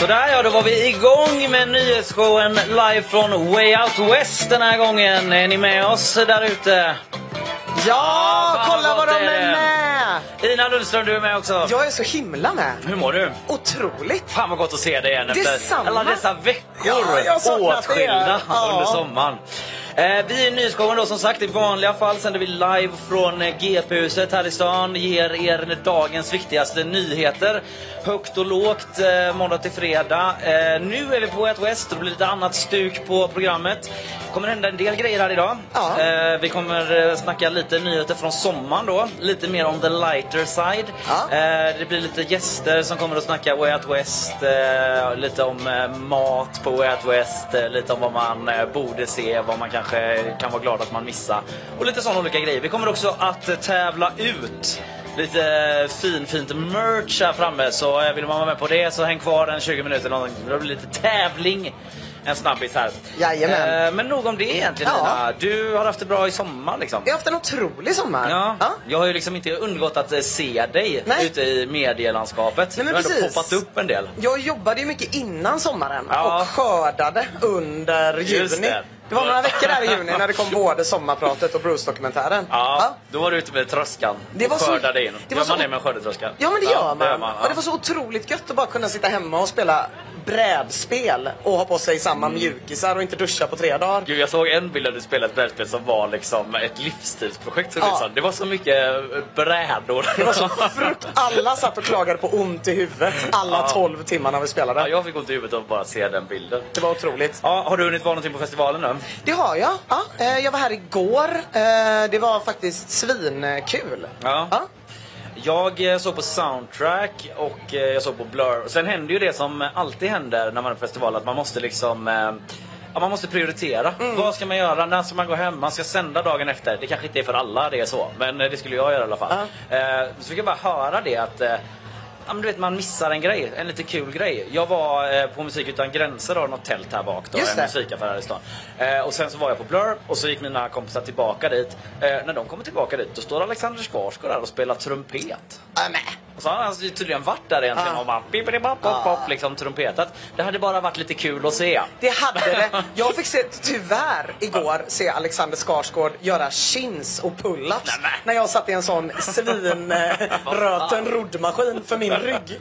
Sådär ja, då var vi igång med nyhetsshowen live från Way Out West den här gången. Är ni med oss där ute? Ja, fan kolla vad de är med! Ina Lundström, du är med också. Jag är så himla med. Hur mår du? Otroligt. Fan vad gott att se dig igen efter Detsamma. alla dessa veckor Ja, åtskilda er. Ja. under sommaren. Eh, vi är nyhetsshowen då som sagt. I vanliga fall sänder vi live från eh, GP-huset här i stan. Ger er dagens viktigaste nyheter. Högt och lågt, eh, måndag till fredag. Eh, nu är vi på Out West och det blir lite annat stuk på programmet. kommer hända en del grejer här idag. Ja. Eh, vi kommer eh, snacka lite nyheter från sommaren då. Lite mer on the lighter side. Ja. Eh, det blir lite gäster som kommer att snacka Way Out West. Lite om mat på Way Out West. Lite om vad man borde se, vad man kanske kan vara glad att man missar. Och lite sådana olika grejer. Vi kommer också att tävla ut lite fin, fint merch här framme. Så eh, vill man vara med på det så häng kvar en 20 minuter. någonting. Det blir lite tävling. En snabbis här. Jajamän. Eh, men nog om det egentligen Ja. Nina. Du har haft det bra i sommar liksom. Jag har haft en otrolig sommar. Ja. Ja. Jag har ju liksom inte undgått att eh, se dig Nej. ute i medielandskapet. Nej, men du har ändå precis. poppat upp en del. Jag jobbade ju mycket innan sommaren Ja. och skördade under Just juni. det. Det. var några veckor där i juni när det kom både sommarpratet och Bruce-dokumentären. Ja, då var du ute med tröskan Det var och så- skördade in. det Gör var man så- det med skördetröska? Ja men det gör man. det ja. Och det var så otroligt gött att bara kunna sitta hemma och spela brädspel och ha på sig samma Mm. mjukisar och inte duscha på tre dagar. Gud, jag såg en bild där du spelade ett brädspel som var liksom ett livsstilsprojekt. Så Ja. Det var så mycket eh, brädor. Det var så frukt. Alla satt och klagade på ont i huvudet alla Ja. 12 timmarna vi spelade. ja, jag fick ont i huvudet av att bara se den bilden. Det var otroligt. Ja, har du hunnit vara någonting på festivalen nu? Det har jag. Ja, eh, jag var här igår. Eh, Det var faktiskt svinkul. Ja. Jag eh, såg på Soundtrack och jag såg på Blur. Sen händer ju det som alltid händer när man är på festival, att man måste liksom Ja, man måste prioritera. Mm. Vad ska man göra? När ska man gå hem? Man ska sända dagen efter. Det kanske inte är för alla det är så. Men det skulle jag göra i alla fall. Eh, så fick jag bara höra det att eh, Ja, men du vet, man missar en grej, en lite kul grej. Jag var eh, på Musik Utan Gränser, då, något tält här bak. Då, Just en det. musikaffär här i stan. Eh, och sen så var jag på Blur och så gick mina kompisar tillbaka dit. Eh, när de kommer tillbaka dit, då står Alexander Skarsgård där och spelar trumpet. Nej. Och så har han tydligen varit där egentligen Ah. och bara pip pop pop liksom trumpetat. Det hade bara varit lite kul att se. Det hade det. Jag fick se, tyvärr igår se Alexander Skarsgård göra chins och pull-ups när jag satt i en sån svinröten roddmaskin för min rygg.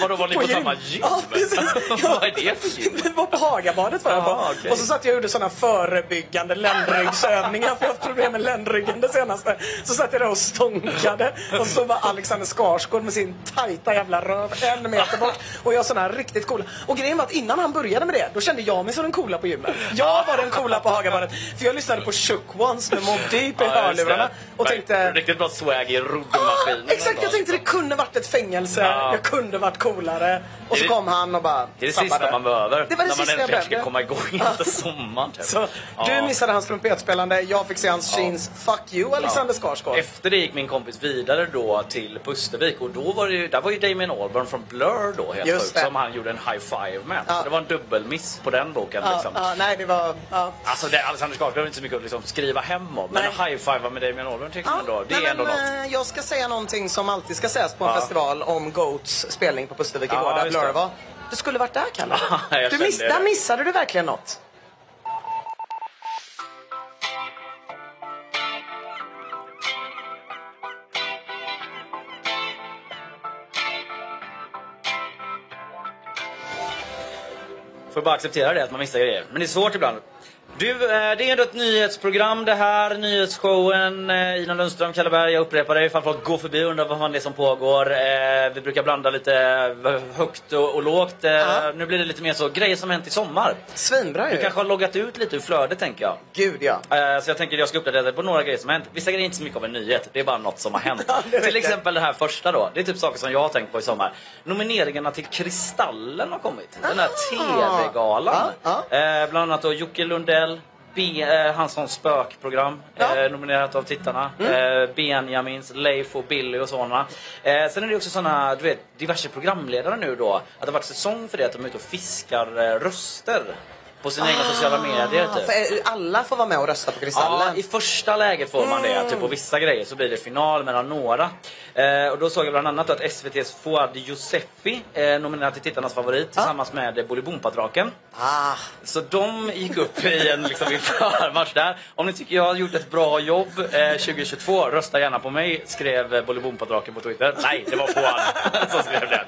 Vadå, var ni på samma gym? Ja, precis. Vad är det för gym? Det var på Hagabadet var jag på. Ah, okej. Och så satt jag och gjorde såna förebyggande ländryggsövningar för jag har haft problem med ländryggen det senaste. Så satt jag där och stånkade och så var Alexander Skarsgård med sin tajta jävla röv en meter bort och jag såna här riktigt coola. Och grejen var att innan han började med det, då kände jag mig som den coola på gymmet. Jag var den coola på Hagabadet. För jag lyssnade på Shook Ones med Mobb Deep i hörlurarna och tänkte Riktigt bra swag i Ah, roddmaskinen. exakt, jag tänkte det kunde varit ett fängelse, Ja. jag kunde varit coolare. Och så Det- kom han och bara Det är det sabbade. sista man behöver. Det var det när man sista jag äntligen ska komma igång efter sommaren. Typ. Så, Ja. Du missade hans trumpetspelande, jag fick se hans jeans. Fuck you Alexander Skarsgård. Efter det gick min kompis vidare då till Pustervik och då var det ju, där var ju Damien Albarn från Blur då helt Just sjukt, som han gjorde en high five med. Ja. Det var en dubbelmiss på den boken Ja, liksom. ja, nej, det var... Ja. Alltså det, Alexander Skarsgård är inte så mycket att liksom skriva hem om. Men high five med Damien Albarn tycker Ja, man då, det nej, är ändå men, något. eh, Jag ska säga någonting som alltid ska sägas på en Ja. festival om Goats spelning på Pustervik Ja, igår, där Blur det. var. Du skulle varit där, Kalle. Ja, du det. där missade du verkligen något. Får bara acceptera det att man missar grejer. Men det är svårt ibland. Du, eh, det är ändå ett nyhetsprogram det här. Nyhetsshowen. eh, Ina Lundström, Kalle Berg. Jag upprepar det ifall folk går förbi och undrar vad fan det är som pågår. Eh, Vi brukar blanda lite högt och lågt. Ja. Nu blir det lite mer så grejer som hänt i sommar. Svinbra ju. Du kanske har loggat ut lite ur flödet tänker jag. Gud ja. Så jag tänker att jag ska uppdatera dig på några grejer som har hänt. Vissa grejer är inte så mycket av en nyhet. Det är bara något som har hänt. Ja, till exempel det här första då. Det är typ saker som jag har tänkt på i sommar. Nomineringarna till Kristallen har kommit. Den här Ah. TV-galan. Ja, bland annat då Jocke Lundell. B, eh, hans sån spökprogram Ja. Mm. eh, nominerat av tittarna. Eh, Benjamins, Leif och Billy och sådana. Eh, sen är det också såna, du vet, diverse programledare nu då. Att det har varit säsong för det att de är ute och fiskar eh, röster. På sina egna sociala medier Ah, typ. för alla får vara med och rösta på Ja, Kristallen. i första läget får man det. Typ på vissa grejer så blir det final mellan några. Eh, och då såg jag bland annat att SVT's Fouad Yousefi eh, nominerad till tittarnas favorit tillsammans med Bolibompa-draken. Ah, Så de gick upp i en liksom, i förmatch där. Om ni tycker jag har gjort ett bra jobb eh, 2022, rösta gärna på mig, skrev eh, Bolibompa-draken på Twitter. Nej, det var Fouad som skrev det.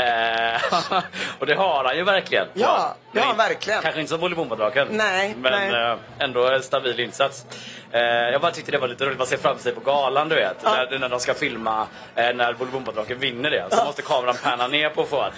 Eh, och det har han ju verkligen. Ja, Men verkligen. Kanske inte som Bolibompa-draken. Nej, Men nej. eh, ändå en stabil insats. Eh, jag bara tyckte det var lite roligt, man ser framför sig på galan du vet. Ja. När, när de ska filma eh, när Bolibompa-draken vinner det. Så måste kameran panna ner på Fouad.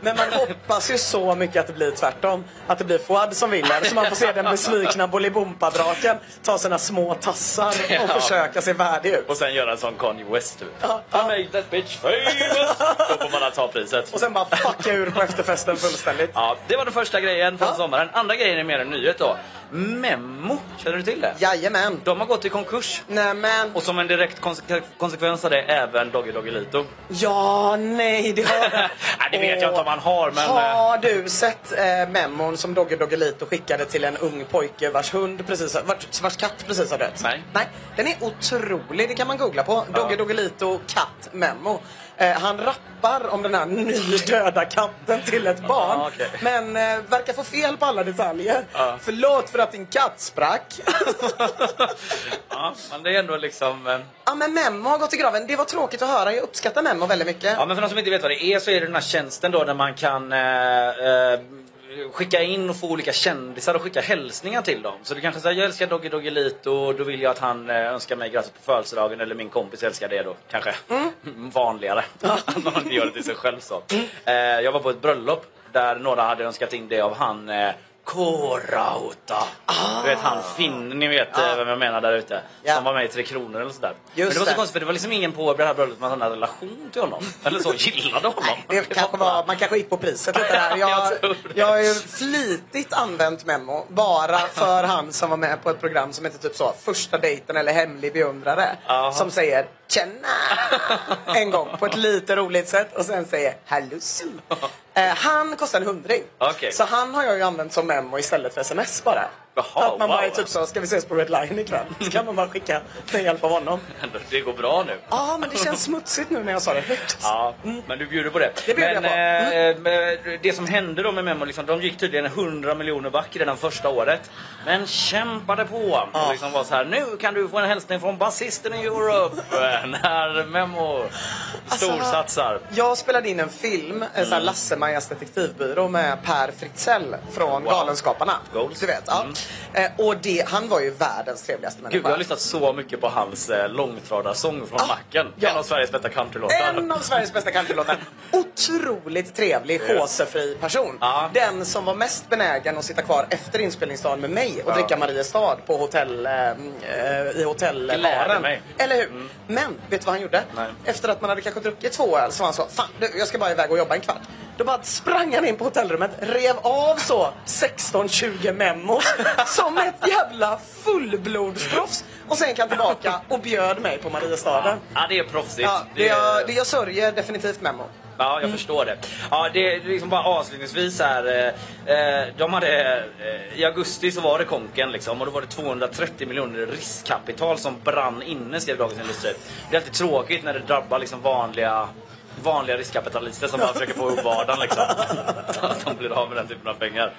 Men man hoppas ju så mycket att det blir tvärtom. Att det blir Fouad som vinner. Så man får se den besvikna Bolibompa-draken ta sina små tassar och Ja. försöka se värdig ut. Och sen göra en sån Kanye West typ. Ja, I ja. made that bitch famous! Då får man ta priset. Och sen bara fucka ur på efterfesten fullständigt. Ja, det var den första grejen från sommaren. Andra grejen är mer en nyhet då. Memmo, känner du till det? Jajamän. De har gått i konkurs. Nämen. Och som en direkt konse- konsekvens av det även Doggy Doggelito. Ja, nej, det har Nej, det vet jag inte om han har, men... eh, Har du sett eh, memon som Dogge Doggelito skickade till en ung pojke vars hund precis har, vars, vars katt precis har dött? Nej. Nej. Den är otrolig, det kan man googla på. Dogge Doggelito katt memo. Eh, han rappar om den här nydöda katten till ett barn. Ja, okej. Men eh, verkar få fel på alla detaljer. Ja. Förlåt för att din katt sprack. ja, men det är ändå liksom... eh, ja men Memo har gått i graven. Det var tråkigt att höra. Jag uppskattar Memo väldigt mycket. Ja, men för de som inte vet vad det är så är det den här tjänsten då där man kan eh, eh, skicka in och få olika kändisar och skicka hälsningar till dem. Så du kanske säger jag älskar Doggy Doggelito och då vill jag att han eh, önskar mig grattis på födelsedagen eller min kompis älskar det då. Kanske vanligare. Att man inte gör det till sig själv så. Eh, jag var på ett bröllop där några hade önskat in det av han K-Rauta. Du vet han Finn, ni vet eh, vem jag menar där ute. Ja. Som var med i Tre Kronor eller sådär. Men Just det var så det. konstigt för det var liksom ingen på det här bröllopet som hade en relation till honom. Eller så, gillade honom. Det kanske var, man kanske gick på priset lite där. Jag, Jag har ju flitigt använt Memo bara för han som var med på ett program som heter typ så Första dejten eller Hemlig beundrare. Jaha. Som säger Tjena! En gång på ett lite roligt sätt och sen säger Hallusi. Eh, han kostar en hundring. Okej. Så han har jag ju använt som memo istället för sms bara. Jaha, att man bara wow. typ så, ska vi ses på Red Line ikväll? Så kan man bara skicka med hjälp av honom. Det går bra nu. Ja, men det känns smutsigt nu när jag sa det högt. Ja, men du bjuder på det. Det bjuder men jag på. eh, det som hände då med Memo, liksom, de gick tydligen 100 miljoner back redan första året. Men kämpade på. Ja. Och liksom var så här, nu kan du få en hälsning från basisten i Europe. när Memo storsatsar. Alltså, Jag spelade in en film, en sån här Lasse-Majas detektivbyrå med Per Fritzell från Wow. Galenskaparna. Goals. Du vet, ja. Eh, och det, han var ju världens trevligaste människa. Gud, jag har lyssnat så mycket på hans eh, långtradarsång från Ah, Macken. ja. En av Sveriges bästa countrylåtar. En av Sveriges bästa countrylåtar. Otroligt trevlig, håsefri person. Ja. Den som var mest benägen att sitta kvar efter inspelningsdagen med mig och Ja. dricka Mariestad på hotell, eh, eh, i hotellbaren. Eller hur? Men, vet du vad han gjorde? Nej. Efter att man hade kanske druckit två öl så var han så, fan du, jag ska bara iväg och jobba en kvart. Då bara sprang han in på hotellrummet, rev av så 16-20 memos som ett jävla fullblodsproffs. Och sen kan tillbaka och bjöd mig på Mariestaden. Ja, det är proffsigt. Ja, det, jag, det jag sörjer definitivt Memo. Ja, jag förstår det. Ja, det är liksom bara avslutningsvis här. Eh, eh, de hade, eh, I augusti så var det konken liksom och då var det 230 miljoner riskkapital som brann inne skrev Dagens Industri. Det är alltid tråkigt när det drabbar liksom vanliga vanliga riskkapitalister som bara försöker få ihop vardagen liksom. Att de blir av med den typen av pengar.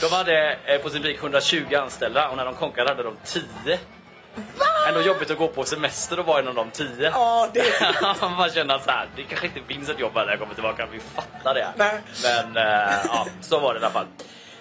De hade eh, på sin peak 120 anställda och när de konkade hade de 10. Ändå jobbigt att gå på semester och vara en av de 10. Ja, det... Man känner att så här, det kanske inte finns ett jobb här när jag kommer tillbaka, vi fattar det. Nej. Men eh, ja, så var det i alla fall.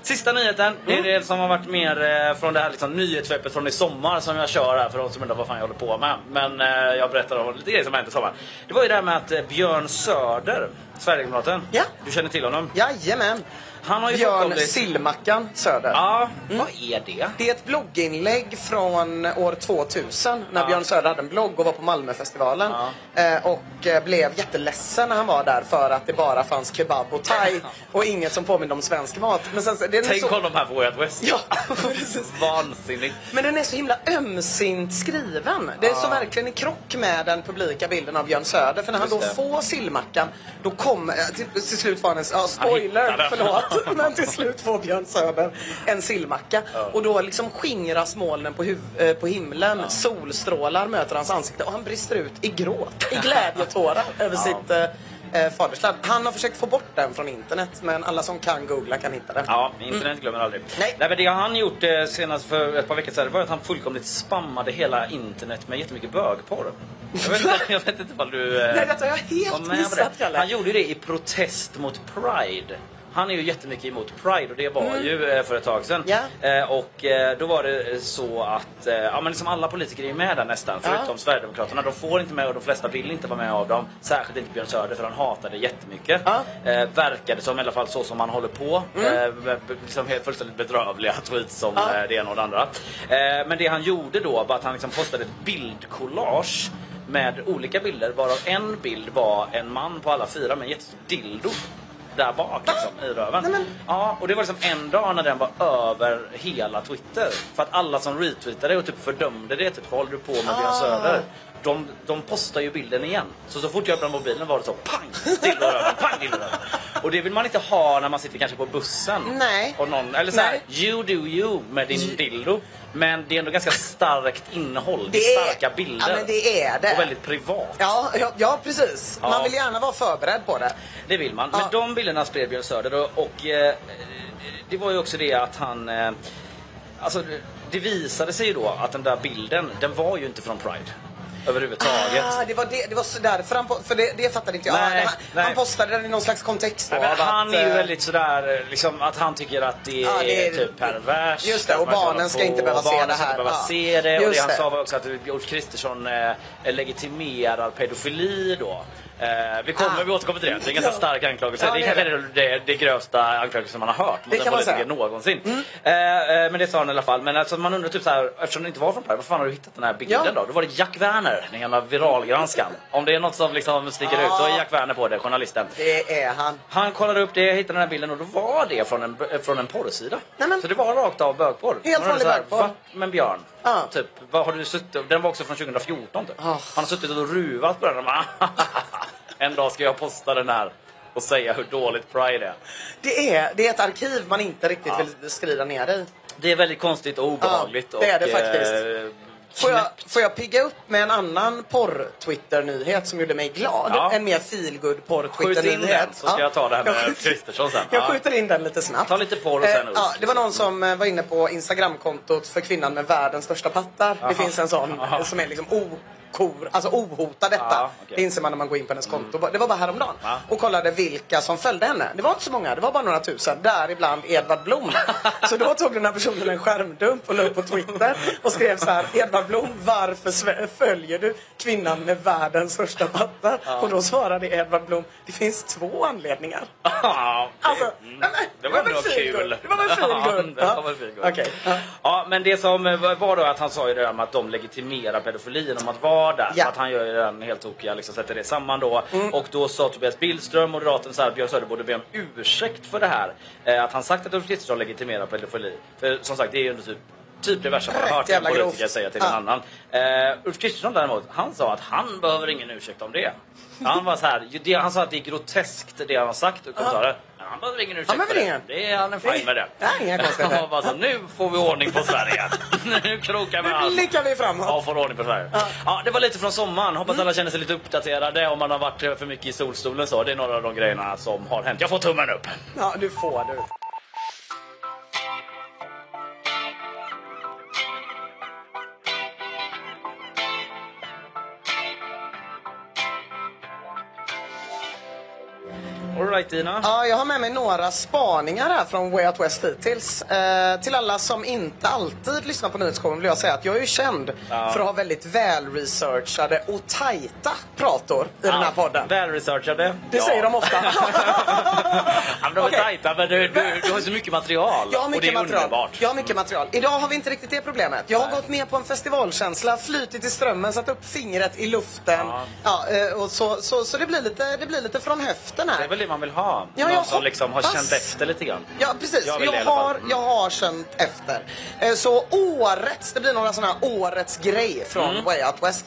Sista nyheten, det är Mm. det som har varit mer eh, från det här liksom, nyhetssvepet från i sommar som jag kör här för de som undrar vad fan jag håller på med. Men eh, jag berättar om lite grejer som hänt i sommar. Det var ju det här med att eh, Björn Söder, Sverigedemokraten, Ja. du känner till honom? Jajamän. Han har ju Björn Sillmackan Söder. Ja, vad är det? Det är ett blogginlägg från år 2000 när Ja. Björn Söder hade en blogg och var på Malmöfestivalen. Eh, och eh, blev jätteledsen när han var där för att det bara fanns kebab och thai och inget som påminner om svensk mat. Men sen, är Tänk så... honom här på Way Out West. Ja, precis. Vansinnigt. Men den är så himla ömsint skriven. Det är så verkligen i krock med den publika bilden av Björn Söder. För när han då Just det. får sillmackan, då kommer... eh, Till, till slut får han en... Ja, spoiler, den. förlåt. Men till slut får Björn Söder en sillmacka. Och då liksom skingras molnen på, huv, eh, på himlen. Solstrålar möter hans ansikte och han brister ut i gråt, i glädjetårar över sitt eh, eh, fadersland. Han har försökt få bort den från internet, men alla som kan googla kan hitta den. Ja, internet glömmer aldrig. Nej. men det han gjort eh, senast för ett par veckor sedan var att han fullkomligt spammade hela internet med jättemycket bögporr. Jag vet inte, jag vet inte ifall du... eh, Nej, detta har jag helt missat. Kalle. Han gjorde det i protest mot Pride. Han är ju jättemycket emot Pride och det var ju eh, för ett tag sedan. Mm. Ja. Eh, och eh, då var det så att, eh, ja men liksom alla politiker är ju med där nästan, Ja. förutom Sverigedemokraterna. De får inte med och de flesta vill inte vara med av dem. Särskilt inte Björn Söder för han hatar det jättemycket. Ja. Eh, verkade som i alla fall så som han håller på. Eh, med- liksom helt fullständigt bedrövliga tweets om Ja. eh, det ena och det andra. Eh, men det han gjorde då var att han liksom postade ett bildkollage med olika bilder varav en bild var en man på alla fyra med en jättestor dildo där bak liksom, i röven. Nej, men- Ja, och det var liksom en dag när den var över hela Twitter. För att alla som retweetade och typ fördömde det, typ vad håller du på med Björn Ah. Söder? De, de postar ju bilden igen. Så så fort jag öppnade mobilen var det så pang! Dildo i röven, pang! Dildo i röven. Och det vill man inte ha när man sitter kanske på bussen. Nej. Och någon, eller så här, you do you med din dildo. Men det är ändå ganska starkt innehåll. Det Det är starka bilder. Ja, men det är det. Och väldigt privat. Ja, ja, ja precis. Ja. Man vill gärna vara förberedd på det. Det vill man. Ja. Men de bilderna spred Björn Söder och, och eh, det var ju också det att han... Eh, alltså det visade sig ju då att den där bilden, den var ju inte från Pride. Överhuvudtaget. Ah, det var, det, det var så därför han... För det, det fattade inte jag. Nej, han, nej. han postade den i någon slags kontext Nej, men han att, är ju eh, väldigt sådär, liksom, att han tycker att det är, Ja, det är- typ perverst. Just det, och barnen ska inte behöva se det ska här. inte behöva Ja. se det. Och det han det. sa var också att Ulf Kristersson eh, legitimerar pedofili då. Eh, vi kommer, Ah. vi återkommer till det. Det är en ganska stark anklagelse. Ja, det det är kanske det, det, det grövsta anklagelsen man har hört mot Det en politiker säga. Mm. någonsin. Eh, eh, men det sa han i alla fall. Men alltså, man undrar typ så här, eftersom det inte var från Pride, var fan har du hittat den här bilden Ja. då? Då var det Jack Werner, den gamla viralgranskaren. Om det är något som liksom sticker ut, då är Jack Werner på det, journalisten. Det är han. Han kollade upp det, hittade den här bilden och då var det från en, från en porrsida. Nej, men- Så det var rakt av bögporr. Helt vanlig bögporr. "Va? Men Björn, Ja. typ, vad har du suttit... Den var också från 2014 typ. Ah. Han har suttit och ruvat på den och bara, En dag ska jag posta den här och säga hur dåligt Pride är. Det är, det är ett arkiv man inte riktigt Ja. vill skriva ner i. Det är väldigt konstigt och obehagligt. Ja, det är det och, faktiskt. eh, Får jag, får jag pigga upp med en annan porr-Twitter-nyhet som gjorde mig glad? Ja. En mer feelgood porr-Twitter-nyhet. så ska jag ta det här med Kristersson sen. Jag Ja. skjuter in den lite snabbt. Ta lite porr och sen Eh, ja, Det var någon som eh, var inne på Instagramkontot för kvinnan med världens största pattar. Aha. Det finns en sån Aha. som är liksom okor, alltså ohotad detta. Ja, okej. Det inser man när man går in på hennes konto. Det var bara häromdagen. Ja. Och kollade vilka som följde henne. Det var inte så många, det var bara några tusen. Däribland Edvard Blom. så då tog den här personen en skärmdump och la upp på Twitter och skrev så här. Edvard Blom, varför följer du kvinnan med världens största pattar? Och då svarade Edvard Blom, det finns två anledningar. Ja, det- Alltså, mm. nej, men, Det var ändå kul. Det var väl good? Ja. Ja. Ja, men det som var då att han sa ju det där med att de legitimerar pedofilin om att vara där. Ja. Att han gör den helt tokiga, liksom sätter det samman då. Mm. Och då sa Tobias Billström, moderaten, så här, Björn Söder borde be om ursäkt för det här. Eh, att han sagt att Ulf Kristersson legitimerar pedofili. För som sagt, det är ju typ Typ det värsta man har hört en politiker säga till Ja. en annan. Eh, Ulf Kristersson däremot, han sa att han behöver ingen ursäkt om det. Han var så här, det, han sa att det är groteskt det han har sagt och kommentarer. Han behöver ingen ursäkt Han behöver ingen. Det är han är fine med det. Nej, inga konstigheter. Bara så, nu får vi ordning på Sverige. nu krokar vi Nu allt. blickar vi framåt. Ja, får ordning på Sverige. Ja. det var lite från sommaren. Hoppas alla känner sig lite uppdaterade om man har varit för mycket i solstolen så. Det är några av de grejerna som har hänt. Jag får tummen upp. Ja, du får du. Alright, right Dina? Ja, jag har med mig några spaningar här från Way Out West hittills. Eh, till alla som inte alltid lyssnar på nyhetsshowen vill jag säga att jag är ju känd Ja. för att ha väldigt välresearchade och tajta prator i den här podden. Välresearchade. Det säger de ofta. Ja, de är Okej. tajta, men du, du, du har så mycket material. Jag har och mycket det är material. underbart. Jag har mycket material. Idag har vi inte riktigt det problemet. Jag har Nej. gått med på en festivalkänsla, flytit i strömmen, satt upp fingret i luften. Ja. Ja, eh, och så, så, så det, blir lite, det blir lite från höften här. Det man vill ha. Ja, Någon som liksom har känt efter lite grann. Ja, precis. Jag Jag, har, Mm. jag har känt efter. Eh, Så årets, det blir några sådana här årets grej från Way Out West.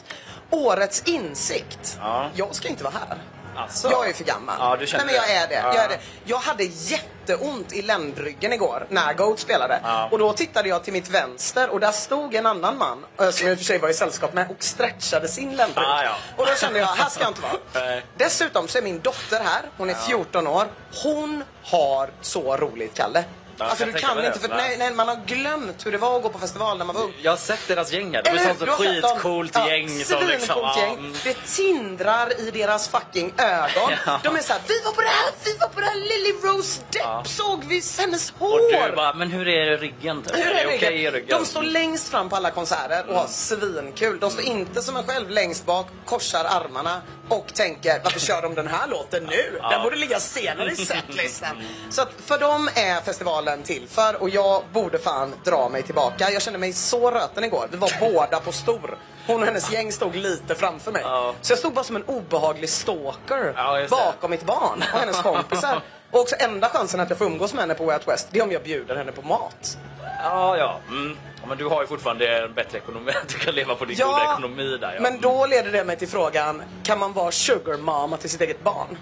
Årets insikt. Mm. Ja. Jag ska inte vara här. Alltså. Jag är för gammal. Ja, du känner Nej, men jag är det. Ja. Jag är det. Jag hade jätteont i ländryggen igår när Goat spelade. Ja. Och då tittade jag till mitt vänster och där stod en annan man, eh, som jag i och för sig var i sällskap med, och stretchade sin ländrygg. Ah, ja. Och då kände jag, här ska jag inte vara. Dessutom så är min dotter här, hon är 14 år. Hon har så roligt, Kalle. Alltså du kan inte, för Nej. nej, man har glömt hur det var att gå på festival när man var ung. Jag har sett deras gäng här. De är sånt skitcoolt Ja, gäng. Som liksom, gäng. mm. Det tindrar i deras fucking ögon. Ja. De är såhär, vi var på det här, vi var på det här, Lily Rose Depp Ja. såg vi hennes Och hår. du bara, men hur är ryggen? Typ? Hur är det ryggen? okej i ryggen? De står längst fram på alla konserter och har svinkul. De står inte som en själv längst bak, korsar armarna och tänker varför kör de den här låten nu? Den borde ligga senare i setlisten. Så att för dem är festivalen till för och jag borde fan dra mig tillbaka. Jag kände mig så röten igår. Vi var båda på stor. Hon och hennes gäng stod lite framför mig. Ja. Så jag stod bara som en obehaglig stalker Ja, bakom mitt barn och hennes kompisar. Och också enda chansen att jag får umgås med henne på Way Out West, det är om jag bjuder henne på mat. Ja, ja. Mm. ja. Men du har ju fortfarande en bättre ekonomi. Du kan leva på din goda ekonomi där. Ja. men då leder det mig till frågan, kan man vara sugar mama till sitt eget barn?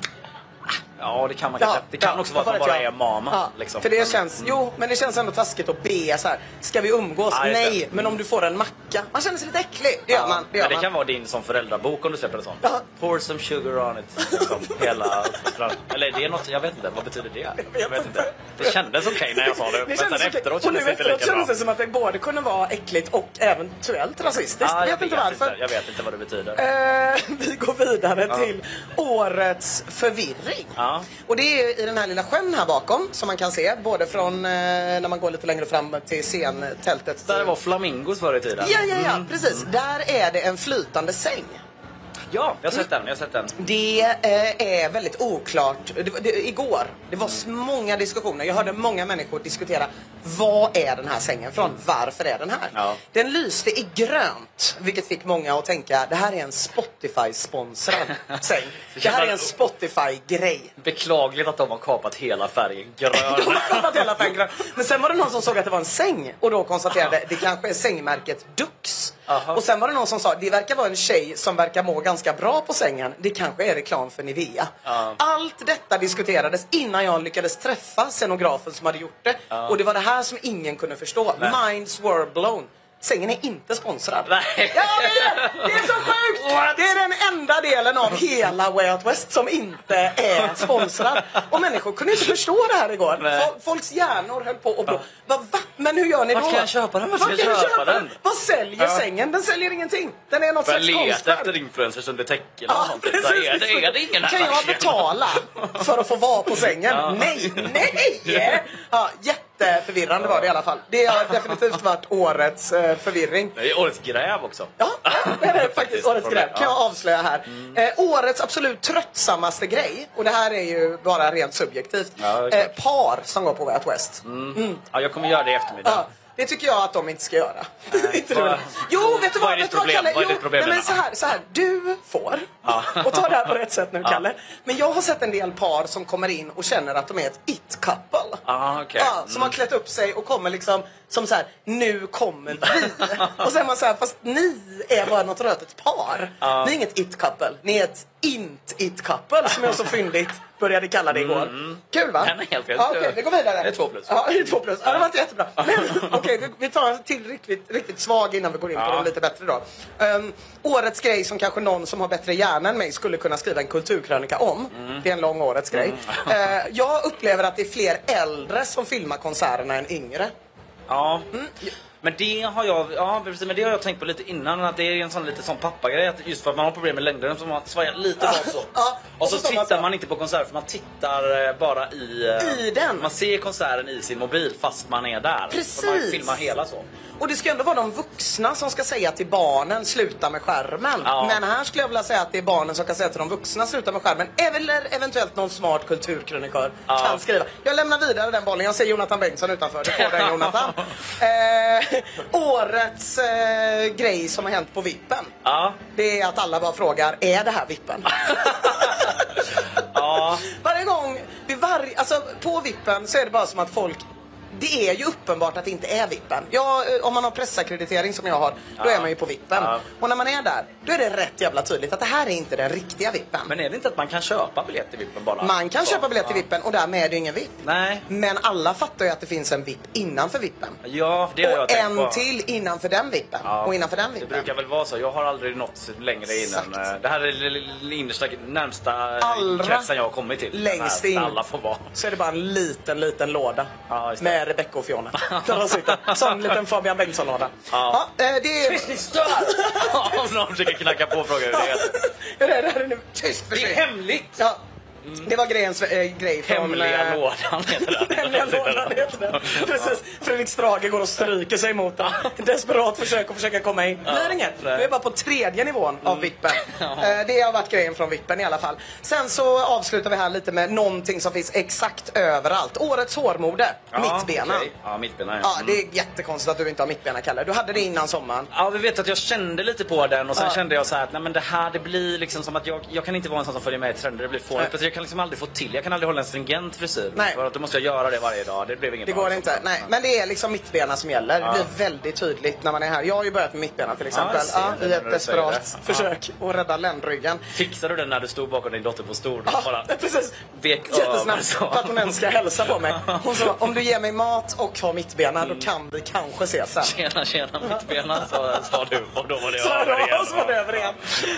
Ja, det kan man kanske. Det kan ja, också vara att man bara vet är jag? mamma. Ja, liksom. För det känns, jo, men det känns ändå taskigt att be så här. Ska vi umgås? Det. Nej, men om du får en macka. Man känner sig lite äcklig. Det gör man. Det gör men det man. kan vara din som föräldrabok om du släpper en sån. Pour some sugar on it. Liksom, hela Eller är det något, jag vet inte, vad betyder det? Jag vet inte. Det kändes okej när jag sa det. Men sen efteråt kändes det inte lika bra. kändes det som att det både kunde vara äckligt och eventuellt rasistiskt. Ja, jag vet inte varför. Jag vet inte vad det betyder. Eh, vi går vidare till årets förvirring. Ja. Och det är i den här lilla sjön här bakom som man kan se både från eh, när man går lite längre fram till scentältet. Där var flamingos förr i tiden. Ja, ja, ja, precis. Där är det en flytande säng. Ja, jag har sett den. Jag har sett den. Det eh, är väldigt oklart. Det, det, igår, det var s- många diskussioner. Jag hörde många människor diskutera vad är den här sängen från? Varför är den här? Ja. Den lyste i grönt, vilket fick många att tänka det här är en Spotify-sponsrad säng. Det här är en Spotify-grej. Beklagligt att de har kapat hela färgen grön. De har kapat hela färgen. Men sen var det någon som såg att det var en säng och då konstaterade det kanske är sängmärket Dux. Aha. Och sen var det någon som sa det verkar vara en tjej som verkar må ganska bra på sängen. Det kanske är reklam för Nivea. Ja. Allt detta diskuterades innan jag lyckades träffa scenografen som hade gjort det. Och det var det här som ingen kunde förstå. Nej. Minds were blown. Sängen är inte sponsrad. Nej. Ja, det är det! Är så sjukt! Det är den enda delen av hela Way Out West som inte är sponsrad. Och människor kunde inte förstå det här igår. Nej. Fol- Folks hjärnor höll på att blå. Va, va? Men hur gör ni Vart då? kan jag köpa den? Vart ska jag kan du köpa den? Vad säljer Ja. sängen? Den säljer ingenting. Den är något slags leta konstverk. efter influencers under täcken eller Ja, någonting. precis. Är, det, är det ingen Kan jag betala för att få vara på sängen? Ja. Nej, nej! Ja, jätteförvirrande var det i alla fall. Det har definitivt varit årets eh, förvirring. Det är årets gräv också. Ja, det är faktiskt. Årets det, Kan jag ja. avslöja här. Eh, årets absolut tröttsammaste grej, och det här är ju bara rent subjektivt. Ja, eh, par som går på Way Out West. Ja, jag kommer göra det i eftermiddag. Ja, det tycker jag att de inte ska göra. inte vad-. Jo, vet du vad vad? är ditt problem? Kalle? Vad är ditt problem nej, men så här, så här, du får. Och ta det här på rätt sätt nu. Kalle. Men jag har sett en del par som kommer in och känner att de är ett it-couple. Ah, okej. Ja, som har klätt upp sig och kommer liksom som så här, nu kommer vi. och är man så här, fast ni är bara något rötet par. Ja. Ni är inget it-couple, ni är ett int-it-couple som jag så fyndigt började kalla det igår. Kul va? Den är helt rätt. ja, Okej, vi går vidare. Det är två plus. Ja, det är två plus. Ja, det var inte jättebra. Men okej, vi, vi tar en till riktigt, riktigt svag innan vi går in på Ja. de lite bättre då. Ehm, årets grej som kanske någon som har bättre hjärna än mig skulle kunna skriva en kulturkrönika om. Mm. Det är en lång årets grej. Eh, jag upplever att det är fler äldre som filmar konserterna än yngre. Ja. Mm. Men det har jag, ja precis, men det har jag tänkt på lite innan att det är en sån lite sån pappagrej att just för att man har problem med längden så man svajar lite bak så. Ja, och så, man tittar så. man inte på konserten för man tittar eh, bara i... eh, I den. Man ser konserten i sin mobil fast man är där. Precis. Och man filmar hela så. Och det ska ändå vara de vuxna som ska säga till barnen sluta med skärmen. Ja. Men här skulle jag vilja säga att det är barnen som kan säga till de vuxna sluta med skärmen. Eller eventuellt någon smart kulturkrönikör Ja. kan skriva. Jag lämnar vidare den bollen. Jag ser Jonathan Bengtsson utanför. Du får den Jonathan. eh, årets eh, grej som har hänt på Vippen. Ja. Det är att alla bara frågar, är det här Vippen? Ja. Varje gång, vid varje, alltså på Vippen så är det bara som att folk det är ju uppenbart att det inte är Vippen. Ja, eh, om man har pressackreditering som jag har, då Ja. är man ju på Vippen. Ja. Och när man är där, då är det rätt jävla tydligt att det här är inte den riktiga Vippen. Men är det inte att man kan köpa biljett till Vippen bara? man kan Så, köpa biljett till ja. Vippen och därmed är det ingen VIP. Nej. Men alla fattar ju att det finns en VIP innanför Vippen. Ja, det har jag Och tänkt en på. till innanför den Vippen. Ja, Och innanför den Det Vippen. brukar väl vara så. Jag har aldrig nått längre. Exakt. eh, Det här är den innersta, närmsta Allra kretsen jag har kommit till. längst in. Alla får vara. Så är det bara en liten, liten låda. Ja, det. Med Rebecca och Fiona. Där de sitter. Sån en liten Fabian Bengtsson-låda. Ja. Ja, eh, det är... Tyst, ni stör! Om någon försöker knacka på och fråga hur det är. Det är det här nu. Tyst, Det är hemligt! Ja, det var grejens, äh, grej från... Hemliga eh, lådan heter den. Hemliga lådan heter den. Precis. Fredrik Strage går och stryker sig mot den. Desperat försök att försöka komma in. Blir inget. Nu är bara på tredje nivån av vippen. Ja. Eh, Det har varit grejen från vippen i alla fall. Sen så avslutar vi här lite med någonting som finns exakt överallt. Årets hårmode. Mittbena. okej. Ja, mittbena Ja, det är jättekonstigt att du inte har mittbena, Kalle. Du hade det innan sommaren. Ja, vi vet att jag kände lite på den och sen Ja. kände jag så här att nej, men det här det blir liksom som att jag, jag kan inte vara en sån som följer med i trender. Det blir fånigt. Kan liksom aldrig få till. Jag kan aldrig hålla en stringent frisyr. Nej. För att då måste jag göra det varje dag. Det blev inget Det går liksom. inte. Nej, men det är liksom mittbena som gäller. Det blir väldigt tydligt när man är här. Jag har ju börjat med mittbena till exempel. Ja, det I ett desperat försök att rädda ländryggen. Fixade du den när du stod bakom din dotter på stol? Ja, Bara precis. vek Jättesnabbt så. för att hon ens ska hälsa på mig. Hon sa, om du ger mig mat och har mittbena, Mm. då kan vi kanske ses sen. Tjena, tjena mittbena, sa, du. Och då var det Så, över igen. så var det över igen.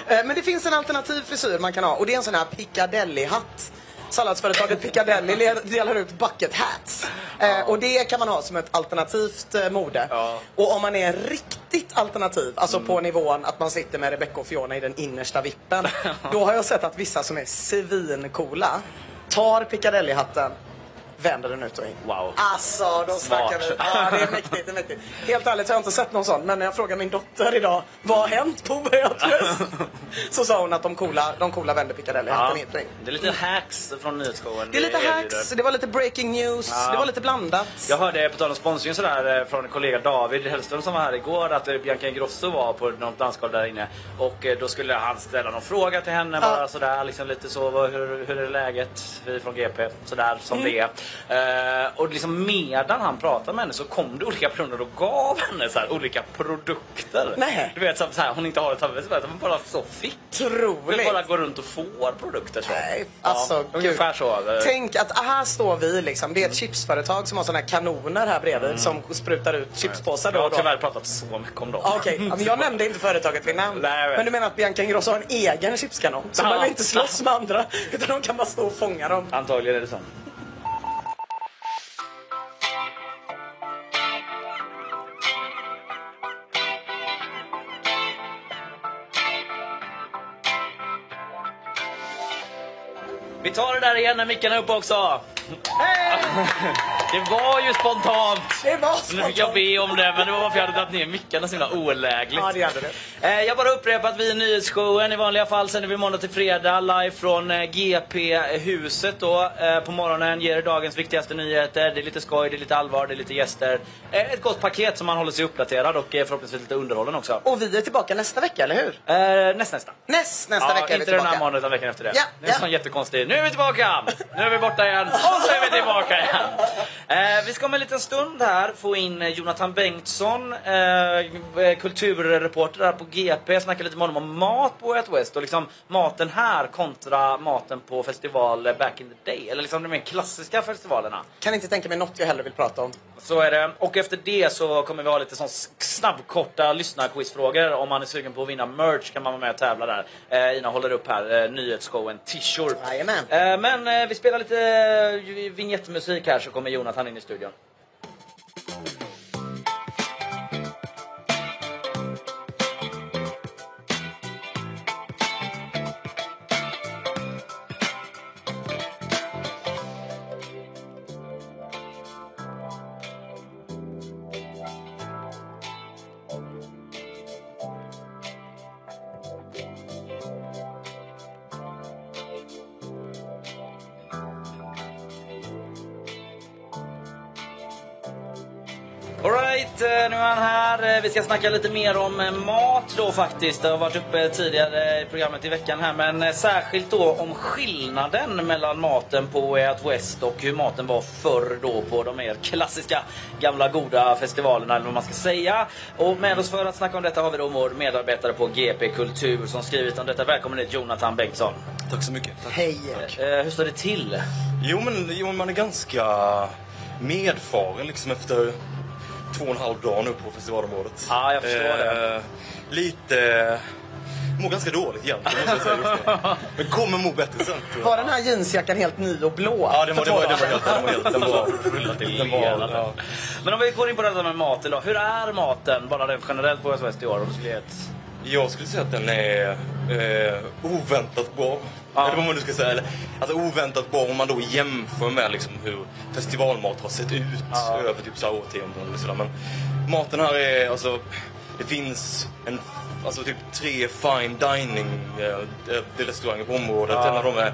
Eh, Men det finns en alternativ frisyr man kan ha och det är en sån här Piccadilly-hatt. Salladsföretaget Piccadilly delar ut bucket hats. Eh, och det kan man ha som ett alternativt eh, mode. Ja. Och om man är riktigt alternativ, alltså på nivån att man sitter med Rebecca och Fiona i den innersta vippen. då har jag sett att vissa som är svincoola tar Piccadilly-hatten vänder den ut och in. Wow. Alltså, då snackar vi. Ja, det är mäktigt, det är mäktigt. Helt ärligt har jag inte sett någon sån, men när jag frågade min dotter idag, vad har hänt på West? Så sa hon att de coola, de coola vänder Piccadilly Ja. hatten in. Det är lite hacks från nyhetsshowen. Det är lite hacks, det var lite breaking news, Ja. det var lite blandat. Jag hörde, på tal om sponsring sådär, eh, från en kollega David Hellström som var här igår att eh, Bianca Ingrosso var på något dansgolv där inne. Och eh, då skulle han ställa någon fråga till henne Ja. bara sådär, liksom lite så, hur, hur är läget? Vi från GP, sådär som Mm. det är. Eh, och liksom medan han pratade med henne så kom det olika personer och gav henne så här, olika produkter. Nej. Du vet, så så här, hon inte har ett samvete, hon bara så fick. Hon Otroligt. bara går runt och får produkter så. Nej, alltså ja, ungefär så. Tänk att här står vi liksom. Det är ett chipsföretag som har såna här kanoner här bredvid som sprutar ut chipspåsar då Jag har tyvärr pratat så mycket om dem. Okej, ja, men jag nämnde inte företaget vid namn. Nej, men du menar att Bianca Ingrosso har en egen chipskanon? Så Ja. behöver inte slåss med andra, utan de kan bara stå och fånga dem. Antagligen är det så. Vi tar det där igen när mickarna är uppe också. Det var ju spontant. Det var Nu fick jag spontant. be om det, men det var varför jag hade dragit ner mickarna så himla olägligt. Ja, det hade det. Eh, Jag bara upprepar att vi är nyhetsshowen. I vanliga fall sänder vi måndag till fredag live från eh, GP-huset då. Eh, På morgonen ger er dagens viktigaste nyheter. Det är lite skoj, det är lite allvar, det är lite gäster. Ett gott paket som man håller sig uppdaterad och förhoppningsvis lite underhållen också. Och vi är tillbaka nästa vecka, eller hur? Eh, näst, nästa. Näst, nästa ja, vecka är vi inte den här måndagen utan veckan efter det. Ja, det är en ja. sån jättekonstig. Nu är vi tillbaka! Nu är vi borta igen. Och så är vi tillbaka igen. Eh, vi ska om en liten stund här få in eh, Jonathan Bengtsson, eh, eh, kulturreporter här på GP. Snacka lite med honom om mat på Ett West och liksom maten här kontra maten på festival eh, back in the day. Eller liksom de mer klassiska festivalerna. Kan inte tänka mig något jag hellre vill prata om. Så är det. Och efter det så kommer vi ha lite sån snabbkorta lyssnarquizfrågor. Om man är sugen på att vinna merch kan man vara med och tävla där. Eh, Ina håller upp här eh, nyhetsshowen Tishor. Jajamän. Eh, men eh, vi spelar lite eh, vignettmusik här så kommer Jonathan in i studion. Snacka lite mer om eh, mat då faktiskt. Det har varit uppe tidigare i programmet i veckan här. Men eh, särskilt då om skillnaden mellan maten på Way Out West och hur maten var förr då på de mer klassiska gamla goda festivalerna eller vad man ska säga. Och med oss för att snacka om detta har vi då vår medarbetare på GP Kultur som skrivit om detta. Välkommen hit Jonathan Bengtsson. Tack så mycket. Tack. Hej! Eh, hur står det till? Jo, men jo, man är ganska medfaren liksom efter två och en halv dag nu på festivalområdet. Ja, jag förstår det. Lite... Mår ganska dåligt egentligen, måste jag säga just nu. Men kommer må bättre sen. Var den här jeansjackan helt ny och blå? Ja, den var, den var, den var helt... Den var, helt, den var, Rullat till den var, ja. Men om vi går in på detta med maten då. Hur är maten, bara rent generellt på West i år? Jag skulle säga att den är eh, oväntat bra. Ja. Eller vad man nu ska säga. Eller, alltså oväntat bra om man då jämför med liksom hur festivalmat har sett ut Ja. över typ så här årtionden. Eller sådär. Men maten här är alltså... Det finns en, alltså typ tre fine dining eh, eh, restauranger på området. Ja. En av dem är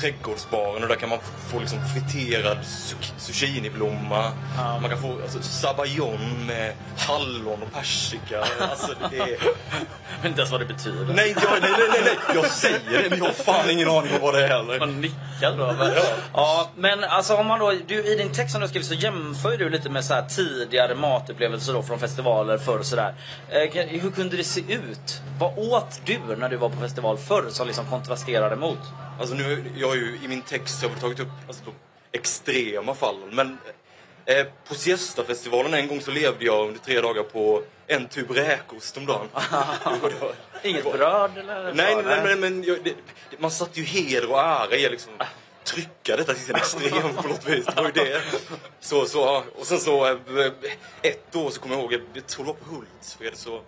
trädgårdsbaren och där kan man få liksom friterad zuc- zucchiniblomma. Ja. Man kan få alltså, sabayon med hallon och persika. Alltså, det är... Vet inte ens vad det betyder. Nej, jag, nej, nej, nej, jag säger det men jag har fan ingen aning om vad det är heller. Man nickar då. Men, ja. men alltså om man då, du, i din text som du skrivit så jämför du lite med så här tidigare matupplevelser då från festivaler förr och sådär. Eh, hur kunde det se ut? Vad åt du när du var på festival förr som liksom kontrasterade mot? Alltså nu, jag har ju i min text jag har tagit upp alltså, de extrema fallen. Men eh, på Siesta-festivalen en gång så levde jag under tre dagar på en tub räkost om dagen. Inget bröd eller? Nej, så, nej, men, jag, det, man satte ju heder och ära i liksom trycka detta till sin extrem på något vis. Det var ju det. Så, så, och sen så, eh, ett år så kommer jag ihåg, jag tror det var på Hultsfred, så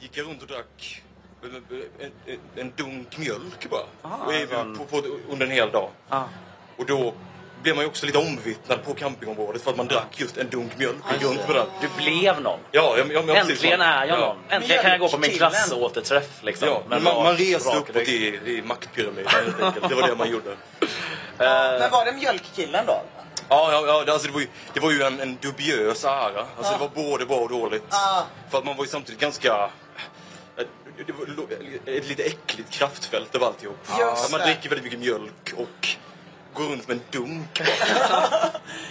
gick jag runt och drack en, en, en dunk mjölk bara. Ah, Och sån- på, på, under en hel dag. Ja. Och då blev man ju också lite omvittnad på campingområdet för att man drack just en dunk mjölk och gick runt med den. Du blev någon. Ja, jag, jag, jag, Äntligen är jag ja. någon. Äntligen kan jag gå på min klassåterträff liksom. Ja, men man, man reste uppåt i, i maktpyramiden helt enkelt. Det var det man gjorde. Men var det mjölkkillen då? Ja, ja, ja det- alltså det var ju, det var ju en, en dubiös ära. Alltså det var både bra och dåligt. Ah. För att man var ju samtidigt ganska... Det var ett lite äckligt kraftfält av alltihop. Just man dricker väldigt mycket mjölk och går runt med en dunk.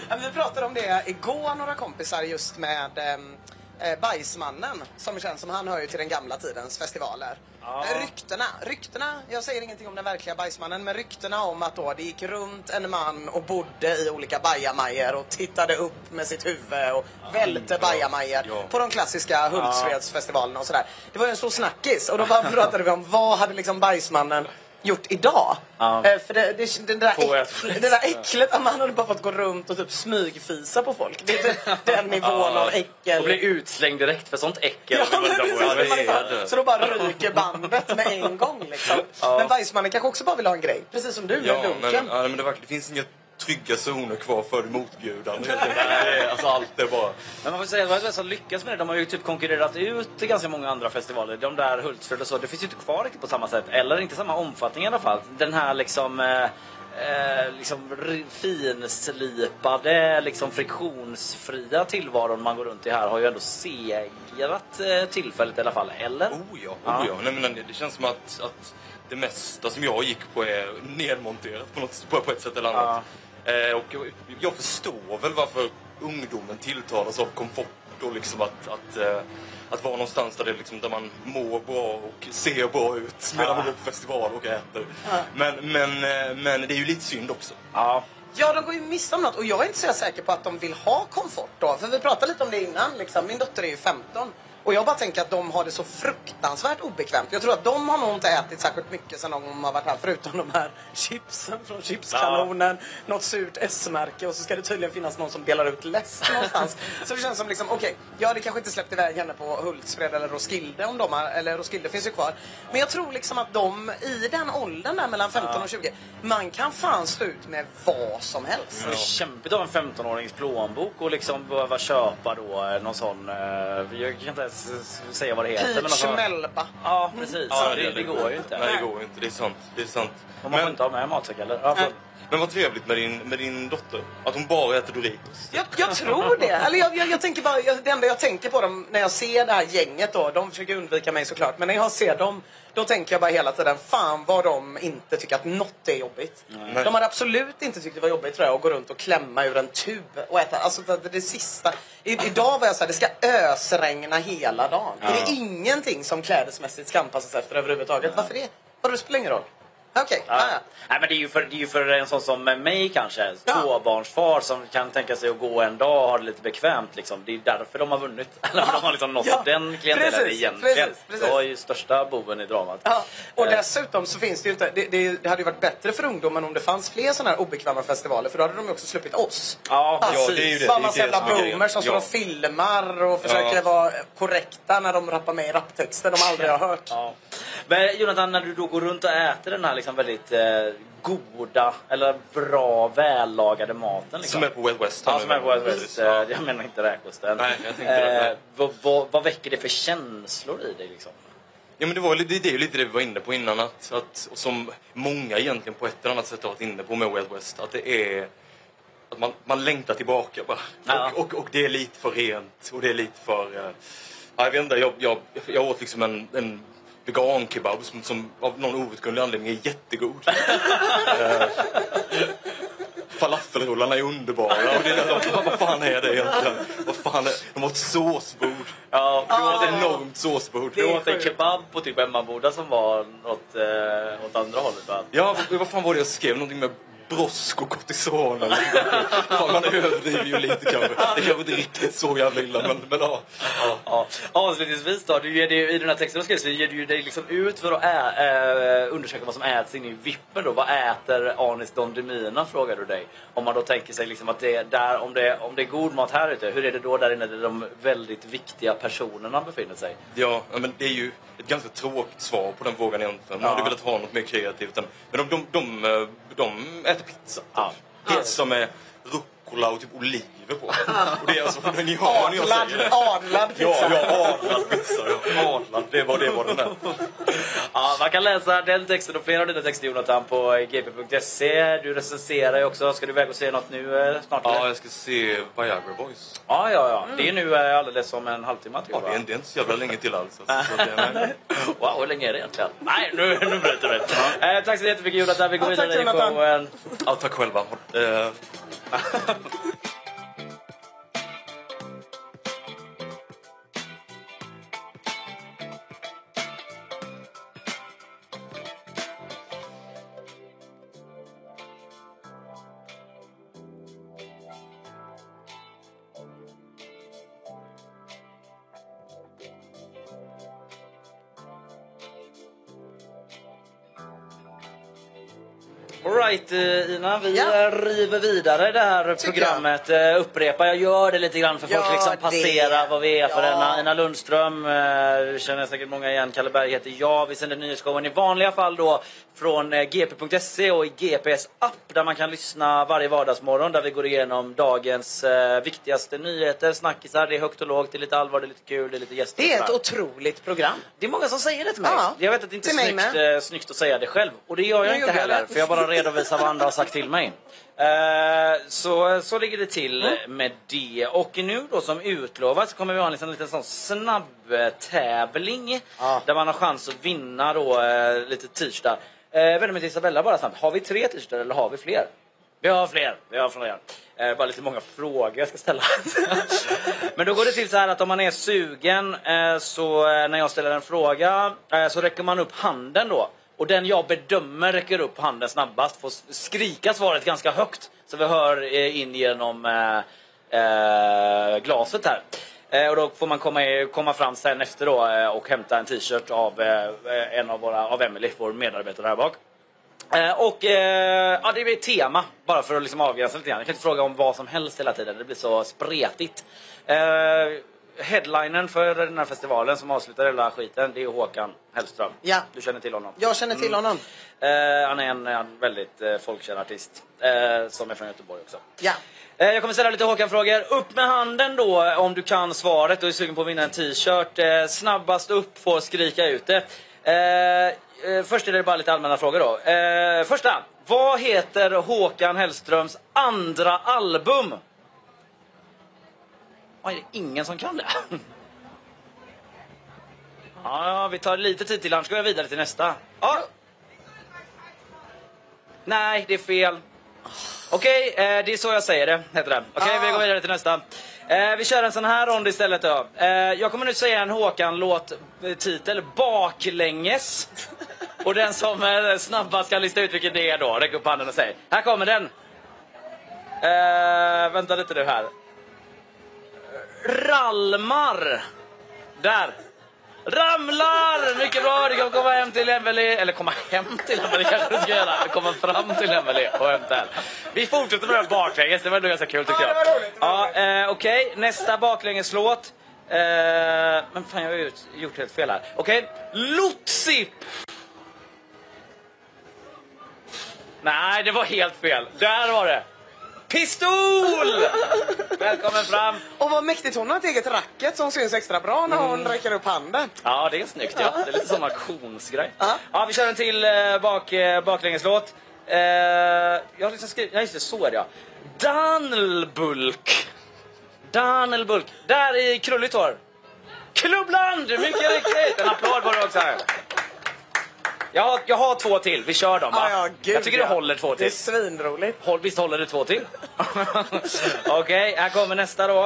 Ja, Vi pratade om det igår, några kompisar, just med ehm, eh, Bajsmannen. Som känns som han hör ju till den gamla tidens festivaler. Ja. Ryktena, ryktena, jag säger ingenting om den verkliga Bajsmannen, men ryktena om att då det gick runt en man och bodde i olika bajamajor och tittade upp med sitt huvud och välte bajamajor Ja. på de klassiska Hultsfredsfestivalerna och sådär. Det var ju en stor snackis och då bara pratade vi om vad hade liksom Bajsmannen gjort idag? Ja. Eh, För det, det, det, där På ett äck, det där äcklet, att man hade bara fått gå runt och typ smygfisa på folk. Det är typ den nivån av äckel. Och bli utslängd direkt för sånt äckel. Ja, men var- precis, var- det. så då bara ryker bandet med en gång liksom. Men Weissmannen kanske också bara vill ha en grej. Precis som du med Ja, lunken. men, ja, men det, verkar, det finns inga trygga zoner kvar för är- Alltså allt är bara... Men man får säga att Wild West har lyckats med det. De har ju typ konkurrerat ut ganska många andra festivaler. De där Hultsfred och så, det finns ju inte kvar riktigt på samma sätt. Eller inte samma omfattning i alla fall. Den här liksom... Eh, eh, liksom finslipade, liksom friktionsfria tillvaron man går runt i här har ju ändå segrat eh, tillfället i alla fall. Eller? Oh ja, Ja. oh ja. Nej, men det känns som att, att det mesta som jag gick på är nedmonterat på, något, på, på ett sätt eller annat. Eh, och jag, jag förstår väl varför ungdomen tilltalas av komfort och liksom att, att, eh, att vara någonstans där, det liksom, där man mår bra och ser bra ut medan man går på festival och äter. Men, men, eh, men det är ju lite synd också. Ja. Ja, de går ju miste om något. Och jag är inte så säker på att de vill ha komfort då. För vi pratade lite om det innan. Liksom. Min dotter är ju 15. Och jag bara tänker att de har det så fruktansvärt obekvämt. Jag tror att de har nog inte ätit särskilt mycket sen de har varit här. Förutom de här chipsen från chipskanonen. Något surt S-märke. Och så ska det tydligen finnas någon som delar ut läsk någonstans. så det känns som liksom, okej, jag hade kanske inte släppt iväg henne på Hultsfred eller Roskilde om de har, eller Roskilde finns ju kvar. Men jag tror liksom att de i den åldern där mellan 15 och 20, man kan fan stå ut med vad som helst. Det är kämpigt av en 15-årings plånbok och liksom behöva köpa då någon sån... eh, Jag kan inte ens säga vad det heter. men Peach alltså- Melba. Ja, precis. Ja, det, det går ju inte. Nej, det går ju inte. Det är sant. Det är sant. Och man får inte ha med matsäck heller. Ja. Men vad trevligt med din, med din dotter. Att hon bara äter Doritos. Jag, jag tror det. Eller jag, jag, jag tänker bara, jag, det enda jag tänker på dem när jag ser det här gänget då, de försöker undvika mig såklart, men när jag ser dem då tänker jag bara hela tiden, fan vad de inte tycker att något är jobbigt. Nej. De hade absolut inte tyckt det var jobbigt tror jag att gå runt och klämma ur en tub och äta. Alltså det, det sista. I, idag var jag såhär, det ska ösregna hela dagen. Är det ingenting som klädesmässigt ska anpassas efter överhuvudtaget? Varför det? Vadå, det spelar ingen roll. Okej, Ja. ah, ja. Nej, men det är ju för, det är ju för en sån som mig kanske, Ja. tvåbarnsfar som kan tänka sig att gå en dag och ha det lite bekvämt. Liksom. Det är därför de har vunnit. Eller de har liksom nått Ja. den klientelen egentligen. precis, precis. Jag är ju största boven i dramat. Ja, och Eh. dessutom så finns det ju inte, det, det, det hade ju varit bättre för ungdomen om det fanns fler sådana här obekväma festivaler för då hade de ju också sluppit oss. Ja, Alltså, ja, det är ju det. Bara massa jävla boomers som står Ja. och filmar och försöker Ja. vara korrekta när de rappar med i raptexter de aldrig har hört. Men Jonathan, när du då går runt och äter den här liksom väldigt eh, goda eller bra vällagade maten. Liksom. Som är på Wild West. Ja, som är på Wild West. Precis. Eh, Ja. Jag menar inte räkosten. Nej, jag tänkte det. Nej. vad, vad, vad väcker det för känslor i dig? Liksom? Ja men det, var, det, det är ju lite det vi var inne på innan att, att och som många egentligen på ett eller annat sätt har varit inne på med Wild West att det är att man, man längtar tillbaka bara. Ja. Och, och, och det är lite för rent och det är lite för... Uh, jag vet inte, jag, jag, jag åt liksom en, en vegankebab som, som av någon outgrundlig anledning är jättegod. Eh, Falafelrullarna är underbara. Och det, vad, vad fan är det egentligen? Vad fan är, de har ett såsbord. Ja, De har ett enormt såsbord. Du åt en kebab på typ Emmaboda som var åt, eh, åt andra hållet va? Ja, vad, vad fan var det jag skrev? Någonting med brosk och kortison eller fan, Man överdriver ju lite kanske. Det kanske inte riktigt så jävla illa men, men ja. ja. Ja. Avslutningsvis då, du ger dig, i den här texten du skrev så ger du dig liksom ut för att ä, äh, undersöka vad som äts inne i vippen då. Vad äter Anis Don Demina frågar du dig. Om man då tänker sig liksom att det är där, om det, om det är god mat här ute, hur är det då där inne där de väldigt viktiga personerna befinner sig? Ja, men det är ju ett ganska tråkigt svar på den frågan egentligen. Man Ja. hade velat ha något mer kreativt. än- Men de, de, de, eh, de äter pizza. Ja. Pizza med rucola och typ oliver på. Och det är alltså, ni hör när jag säger det. adlad Ja, pizza. ja, adlad pizza. Ja. Adlad, det var det var den där. Ja, man kan läsa den texten och flera av dina texter Jonathan på gp.se. Du recenserar ju också. Ska du iväg och se något nu eh, snart? eller? Ja, jag ska se Viagra Boys. ja, ja, ja. Det är nu eh, alldeles om en halvtimme tror Ja, jag. det är, va? det är inte så jävla länge till alltså. Nej. Wow, hur länge är det egentligen? Nej, nu, nu bryter vi. Eh, tack så jättemycket Jonathan. Vi går Ja, vidare i showen. Ja, tack själva. Eh, vi Ja. river vidare det här Tycker programmet. Eh, Upprepa, jag gör det lite grann för folk Ja, liksom det. passera vad vi är för Ja. Ina Lundström, eh, känner säkert många igen. Kalle Berg heter jag. Vi sänder nyhetsshowen i vanliga fall då från eh, gp.se och i GPS app där man kan lyssna varje vardagsmorgon där vi går igenom dagens eh, viktigaste nyheter, snackisar. Det är högt och lågt, det är lite allvar, det är lite kul, det är lite gäster. Det är ett otroligt program. Det är många som säger det till mig. Ja, jag vet att det inte är snyggt, eh, snyggt att säga det själv. Och det gör jag Nu inte jag heller. För jag bara redovisar vad andra har sagt till mig. Eh, så, så ligger det till Mm. med det. Och nu då som utlovat så kommer vi ha en liten, liten sån snabbtävling. Ja. Där man har chans att vinna då eh, lite t-shirtar. Eh, vänder mig till Isabella bara snabbt. Har vi tre t-shirtar eller har vi fler? Vi har fler. Vi har fler. Eh, bara lite många frågor jag ska ställa. Men då går det till så här att om man är sugen eh, så eh, när jag ställer en fråga eh, så räcker man upp handen då. Och den jag bedömer räcker upp handen snabbast får skrika svaret ganska högt. Så vi hör eh, in genom eh, eh, glaset här. Eh, och då får man komma, komma fram sen efter då eh, och hämta en t-shirt av eh, en av våra, av Emily, vår medarbetare här bak. Eh, och eh, ja, det blir ett tema, bara för att liksom avgränsa lite grann. Jag kan inte fråga om vad som helst hela tiden, det blir så spretigt. Eh, Headlinen för den här festivalen som avslutar hela skiten, det är Håkan Hellström. Ja. Du känner till honom? Jag känner till honom. Eh, han är en, en väldigt eh, folkkänd artist, eh, som är från Göteborg också. Ja. Eh, Jag kommer ställa lite Håkan-frågor. Upp med handen då om du kan svaret och är sugen på att vinna en t-shirt. Eh, Snabbast upp får skrika ut det. Eh, eh, först är det bara lite allmänna frågor då. Första. Vad heter Håkan Hellströms andra album? Det är ingen som kan det. Ja, vi tar lite tid till, annars går jag vidare till nästa. Ja. Nej, det är fel. Okej, eh, det är så jag säger det, heter det. Okej, vi går vidare till nästa. Eh, vi kör en sån här rond istället då. Eh, jag kommer nu säga en Håkan-låt, eh, baklänges. Och den som eh, snabbast kan lista ut vilken det är då, räck upp handen och säg. Här kommer den. Eh, vänta lite nu här. Ralmar. Där. Ramlar! Mycket bra, du kan komma hem till Emelie. Eller komma hem till Emelie kanske du ska göra. Komma fram till Emelie och hämta henne. Vi fortsätter med den baklänges, det var ändå ganska kul tycker Ja, jag. det var roligt, det var Ja, eh, Okej, nästa baklängeslåt. Eh, men fan, jag har ju gjort helt fel här. Okej, Lotsip! Nej, det var helt fel. Där var det. Pistol! Välkommen fram. Och vad mäktigt hon har ett eget racket som syns extra bra när hon räcker upp handen. Ja, det är snyggt. Ja. Det är lite som auktionsgrej. Ja. Ja, vi kör en till eh, bak, eh, baklängeslåt. Eh, jag har liksom skrivit... Ja, just det. Så är det, ja. Danelbulk. Danelbulk. Där i krulligt hår. Klubbland! Mycket riktigt. En applåd på det också. Här. Jag har, jag har två till. Vi kör dem, va? Ja, ja, gud, jag tycker ja. det håller två Det är till. svinroligt. Håll, visst håller det två till? Okej, här kommer nästa då.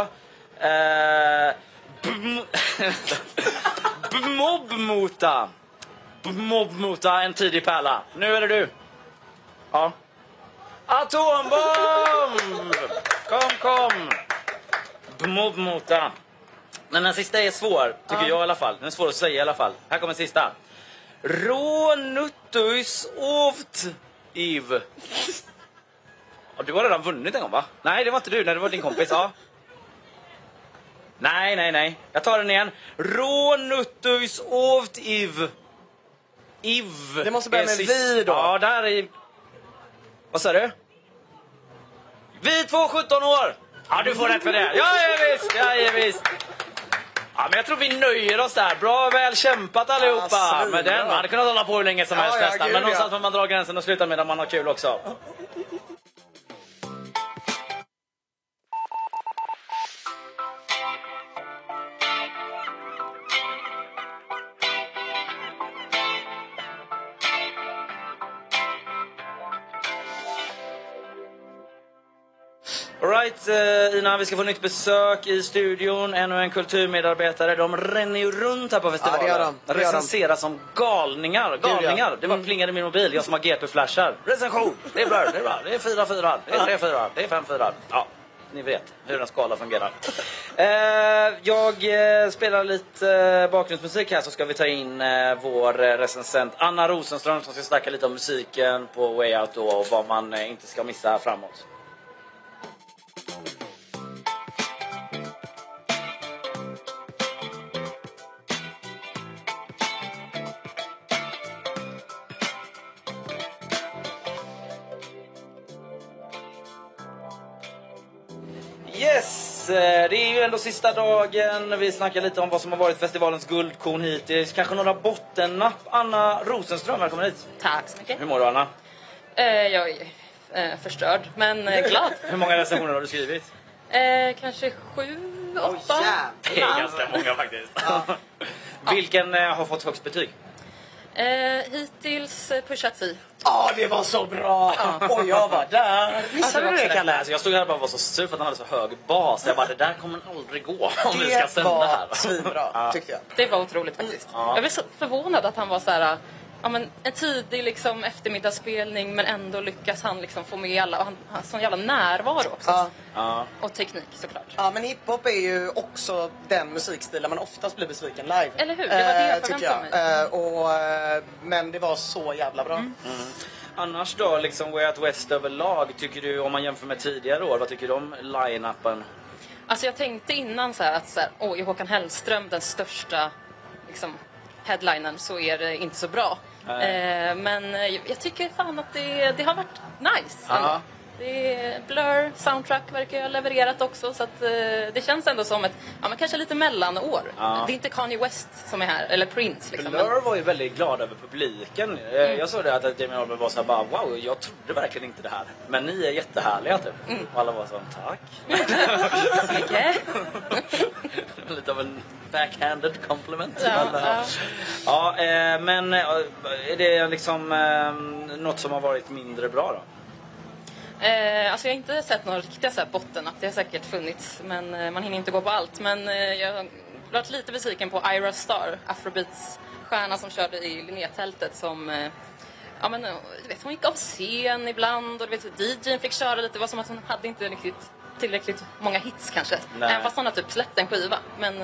Eh, bm- Mobbmota. Mobbmota, en tidig pärla. Nu är det du. Ja. Atombomb! Kom, kom! Mobbmota. Men den sista är svår, tycker jag i alla fall. Den är svår att säga i alla fall. Här kommer sista. Rånuttus ovt iv. Ja, du har redan vunnit en gång va? Nej, det var inte du. Nej, det var din kompis. Ja. Nej, nej, nej. Jag tar den igen. Rånuttus ovt iv. Iv. Det måste börja med vi då. Ja, där är... Vad sa du? Vi två 17 år! Ja, du får rätt för det. Ja, ja visst. Ja, ja, visst. Ja, men jag tror vi nöjer oss där. Bra, väl kämpat allihopa. Ja, med den. Man hade kunnat hålla på hur länge som helst ja, nästan. Men någonstans får man dra gränsen och sluta medan man har kul också. Alright, uh, Ina, vi ska få nytt besök i studion. Ännu en kulturmedarbetare. De ränner ju runt här på festivalen. Ja, det gör de. Det gör de. Recenserar som galningar. Galningar. ja. Det bara plingade i min mobil. Jag som har GP-flashar. Recension! Det är bra, det är bra. Det är 4-4, det är 3-4, det är 5-4. Ja, ni vet hur en skala fungerar. Eh, jag eh, spelar lite eh, bakgrundsmusik här så ska vi ta in eh, vår eh, recensent Anna Rosenström som ska snacka lite om musiken på Way Out då och vad man eh, inte ska missa framåt. Ju ändå sista dagen. Vi snackar lite om vad som har varit festivalens guldkorn hittills. Kanske några bottennapp. Anna Rosenström, välkommen hit. Tack så mycket. Hur mår du Anna? Eh, jag är eh, förstörd, men eh, glad. Hur många recensioner har du skrivit? Eh, kanske sju, åtta. Det är ganska många faktiskt. Vilken eh, har fått högst betyg? Eh, hittills eh, pushat vi. Ja, det var så bra! Och jag var där. Missade Ja, du det var det, Kalle? Alltså jag stod här och bara var så sur för att han hade så hög bas. Jag bara, det där kommer aldrig gå om vi ska Det sända var här. svinbra, tyckte jag. Det var otroligt faktiskt. Jag blev så förvånad att han var så här... Ja, men en tidig liksom, eftermiddagsspelning men ändå lyckas han liksom få med alla. Och han har sån jävla närvaro också. Ja. Ja. Och teknik såklart. Ja, men hiphop är ju också den musikstil där man oftast blir besviken live. Eller hur? Det var det jag Eh, tycker förväntade jag. Eh, och, eh, men det var så jävla bra. Mm. Annars då, liksom Way Out West överlag, tycker du om man jämför med tidigare år, vad tycker du om line-upen? Alltså jag tänkte innan så här att så här, åh, är Håkan Hellström den största liksom, headlinen så är det inte så bra. Eh, men eh, jag tycker fan att det, det har varit nice. Ja. Det är Blur, Soundtrack verkar ha levererat också så att eh, det känns ändå som ett, ja men kanske lite mellanår. Ja. Det är inte Kanye West som är här, eller Prince liksom. Blur var ju väldigt glad över publiken. Eh, Mm. Jag såg det att Jamie Oliver var så här bara wow, jag trodde verkligen inte det här. Men ni är jättehärliga typ. Mm. Och alla var så tack. så mycket. Lite av en backhanded compliment. Ja, Men, ja. ja, eh, men eh, är det liksom eh, något som har varit mindre bra då? Eh, alltså jag har inte sett några riktiga så här bottennapp. Det har säkert funnits, men eh, man hinner inte gå på allt. Men eh, jag har varit lite besviken på Ira Star, Afrobeats stjärna som körde i Linnetältet som eh, Ja men du vet, hon gick av scen ibland och du vet, DJn fick köra lite. Det var som att hon hade inte riktigt tillräckligt många hits kanske. Nej. Även fast hon har typ släppt en skiva. Men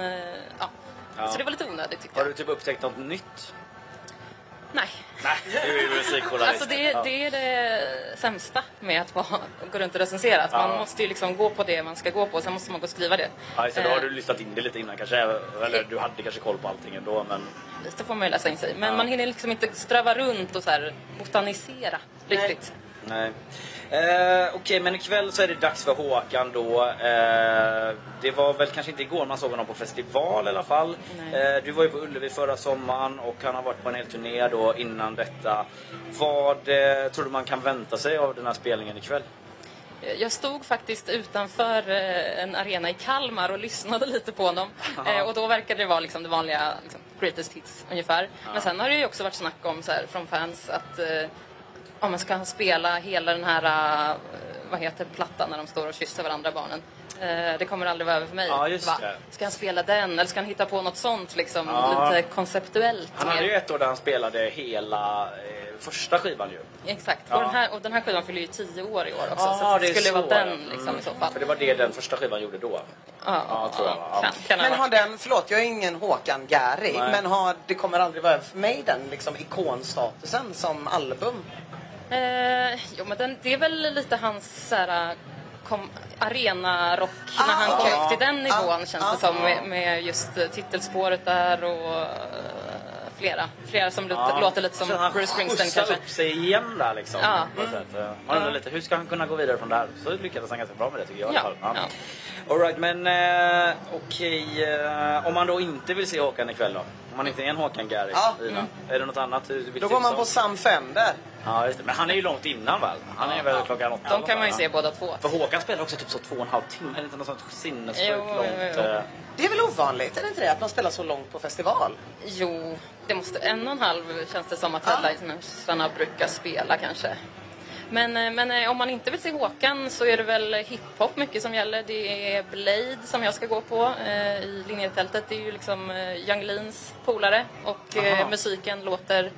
ja. Ja. Så det var lite onödigt tyckte Har jag. du typ upptäckt något nytt? Nej. Nej, du är musikjournalist. Alltså det, Ja. det är det sämsta med att vara, gå runt och recensera. Att Man Ja. måste ju liksom gå på det man ska gå på, sen måste man gå och skriva det. Ja, så då har Eh, du lyssnat in det lite innan kanske? Eller du hade kanske koll på allting ändå men... Lite får man ju läsa in sig. Men Ja. man hinner liksom inte ströva runt och så här botanisera riktigt. Nej. Eh, Okej, men ikväll så är det dags för Håkan då. Eh, det var väl kanske inte igår man såg honom på festival i alla fall. Eh, du var ju på Ullevi förra sommaren och han har varit på en hel turné då innan detta. Vad eh, tror du man kan vänta sig av den här spelningen ikväll? Jag stod faktiskt utanför eh, en arena i Kalmar och lyssnade lite på honom. Eh, Och då verkade det vara liksom det vanliga liksom, greatest hits ungefär. Men sen har det ju också varit snack om så här, från fans att om man ska han spela hela den här, eh, vad heter plattan när de står och kysser varandra barnen. Eh, det kommer aldrig vara över för mig. Ja, just det. Ska han spela den eller ska han hitta på något sånt liksom Ja. lite konceptuellt? Han hade mer? ju ett år där han spelade hela eh, första skivan ju. Exakt. Ja. Och, den här, och den här skivan fyller ju tio år i år också. Ja, så det det skulle så, vara den ja. liksom, Mm. i så fall. För det var det den första skivan gjorde då. Ja, Ja, tror jag, ja. Kan, kan Men ha har den, förlåt jag är ingen Håkan Gary, Nej. men har, det kommer aldrig vara över för mig den liksom ikonstatusen som album? Eh, jo, men den, det är väl lite hans så här, kom, arenarock när Ah, han okej. kom upp till den nivån Ah, känns ah. det som med, med just eh, titelspåret där och eh, flera. Flera som låter, låter lite som han Bruce Springsteen kanske. upp sig igen där liksom. Ja. På ett sätt. Eh, Man undrar lite, hur ska han kunna gå vidare från där? Så lyckades han ganska bra med det tycker jag i alla Ja, fall. ja. All right, men eh, okej. eh, om man då inte vill se Håkan ikväll då? Om man inte är en Håkan Gary, Ja. Ina, Är det något annat Då går man på? Sam Fender. Ja, just det. Men han är ju långt innan väl? Han är väl klockan åtta? De kan man ju se ja. båda två. För Håkan spelar också typ så två och en halv timme. Är det inte något sånt sinnessjukt långt? jo. eh, Det är väl ovanligt, är det inte det? Att man spelar så långt på festival? Jo, det måste, en och en halv känns det som att headlinersarna brukar spela kanske. Men, eh, men eh, om man inte vill se Håkan så är det väl hiphop mycket som gäller. Det är Blade som jag ska gå på eh, i linjetältet. Det är ju liksom eh, Young Leans polare och eh, musiken låter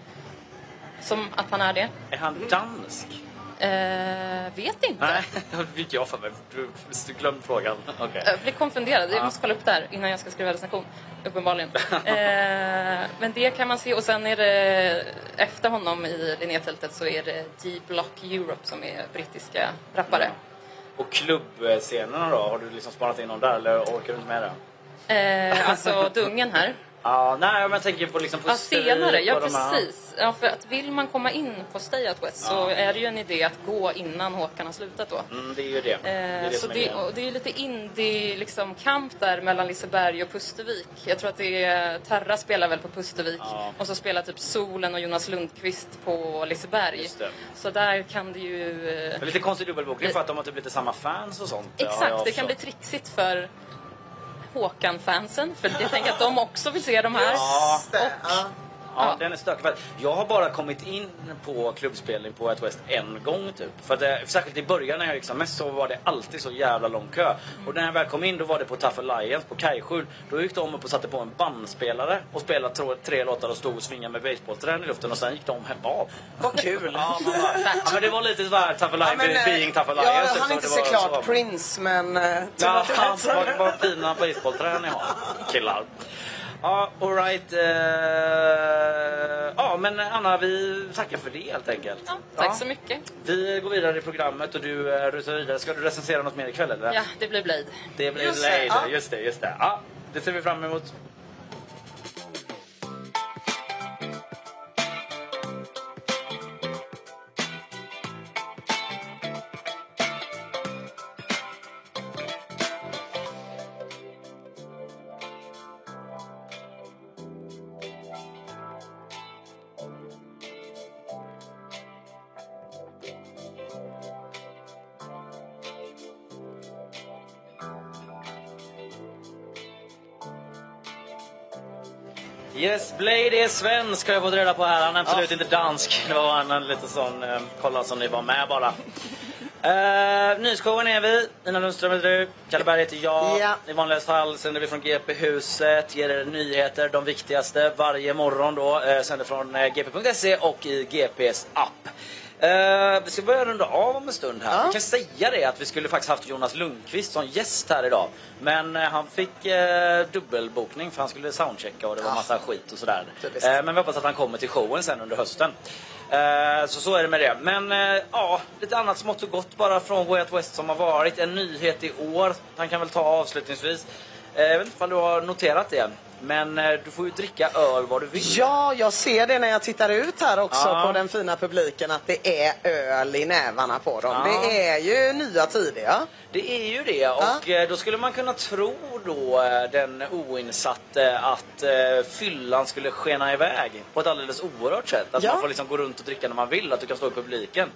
som att han är det. Är han dansk? Eh, vet inte. Nej, det fick jag för mig. Du, du glömde frågan. Okej. Jag blir konfunderad. Jag måste kolla upp det här innan jag ska skriva recension. Uppenbarligen. eh, men det kan man se. Och sen är det efter honom i linjetältet så är det D-Block Europe som är brittiska rappare. Och klubbscenerna då? Har du liksom sparat in någon där eller orkar du inte med det? Eh, alltså Dungen här. Ja, nej men jag tänker på liksom Ja, Pustervik senare. Ja, precis. Ja, för att vill man komma in på Stay Out West så är det ju en idé att gå innan Håkan har slutat då. Mm, det är ju det. det, är Eh, det så är det, är lite indie liksom, kamp där mellan Liseberg och Pustervik. Jag tror att det är Terra spelar väl på Pustervik Ja. och så spelar typ Solen och Jonas Lundqvist på Liseberg. Så där kan det ju... eh, Det lite konstig dubbelbokning för att de har typ lite samma fans och sånt. Exakt, det kan bli trixigt för Håkan-fansen. För jag tänker att de också vill se de här. Ja. Det, ja. Ja, Ja. den är stökig. Jag har bara kommit in på klubbspelning på White West en gång typ. För att, särskilt i början när jag gick som mest så var det alltid så jävla lång kö. Och när jag väl kom in då var det på Tough Alliance på Kajskjul. Då gick de upp och satte på en bandspelare och spelade tro- tre låtar och stod och svingade med basebollträn i luften och sen gick de hem av. Vad kul. Ja, man bara, ja, men det var lite sådär Tough Ja, Alliance, men, eh, being Tough Alliance. jag typ, hann så inte se klart så. Prince, men... eh, Ja, vad, vad fina basebollträn ni har, killar. Ja, alright. Uh, ja, men Anna, vi tackar för det helt enkelt. Ja, tack så mycket. Vi går vidare i programmet och du eh, rusar vidare. Ska du recensera något mer ikväll eller? Ja, det blir Blade. Det blir Just det, Blade. ja. Just det, just det. Ja, det ser vi fram emot. Svensk har jag fått reda på här. Han är absolut inte dansk. Det var en, lite sån, eh, kolla som ni var med bara. Uh, Nyhetsshowen är vi. Ina Lundström heter du. Kalle Berg heter jag. Ja. I vanliga fall sänder vi från GP-huset. Ger er nyheter, de viktigaste, varje morgon då. Uh, sänder från uh, gp.se och i GPs app. Uh, vi ska börja runda av om en stund här. Ja. Vi kan säga det att vi skulle faktiskt haft Jonas Lundqvist som gäst här idag. Men eh, han fick uh, dubbelbokning för han skulle soundchecka och det var massa skit och sådär. Eh, men vi hoppas att han kommer till showen sen under hösten. Eh, så så är det med det. Men eh, ja, lite annat smått och gott bara från Way Out West som har varit. En nyhet i år. Han kan väl ta avslutningsvis. Eh, jag vet inte om du har noterat det. Men eh, du får ju dricka öl vad du vill. Ja, jag ser det när jag tittar ut här också Ja. på den fina publiken att det är öl i nävarna på dem. Ja. Det är ju nya tider, ja. Det är ju det och eh, då skulle man kunna tro då eh, den oinsatte att fyllan skulle skena iväg på ett alldeles oerhört sätt. Att Ja. man får liksom gå runt och dricka när man vill, att du kan stå i publiken.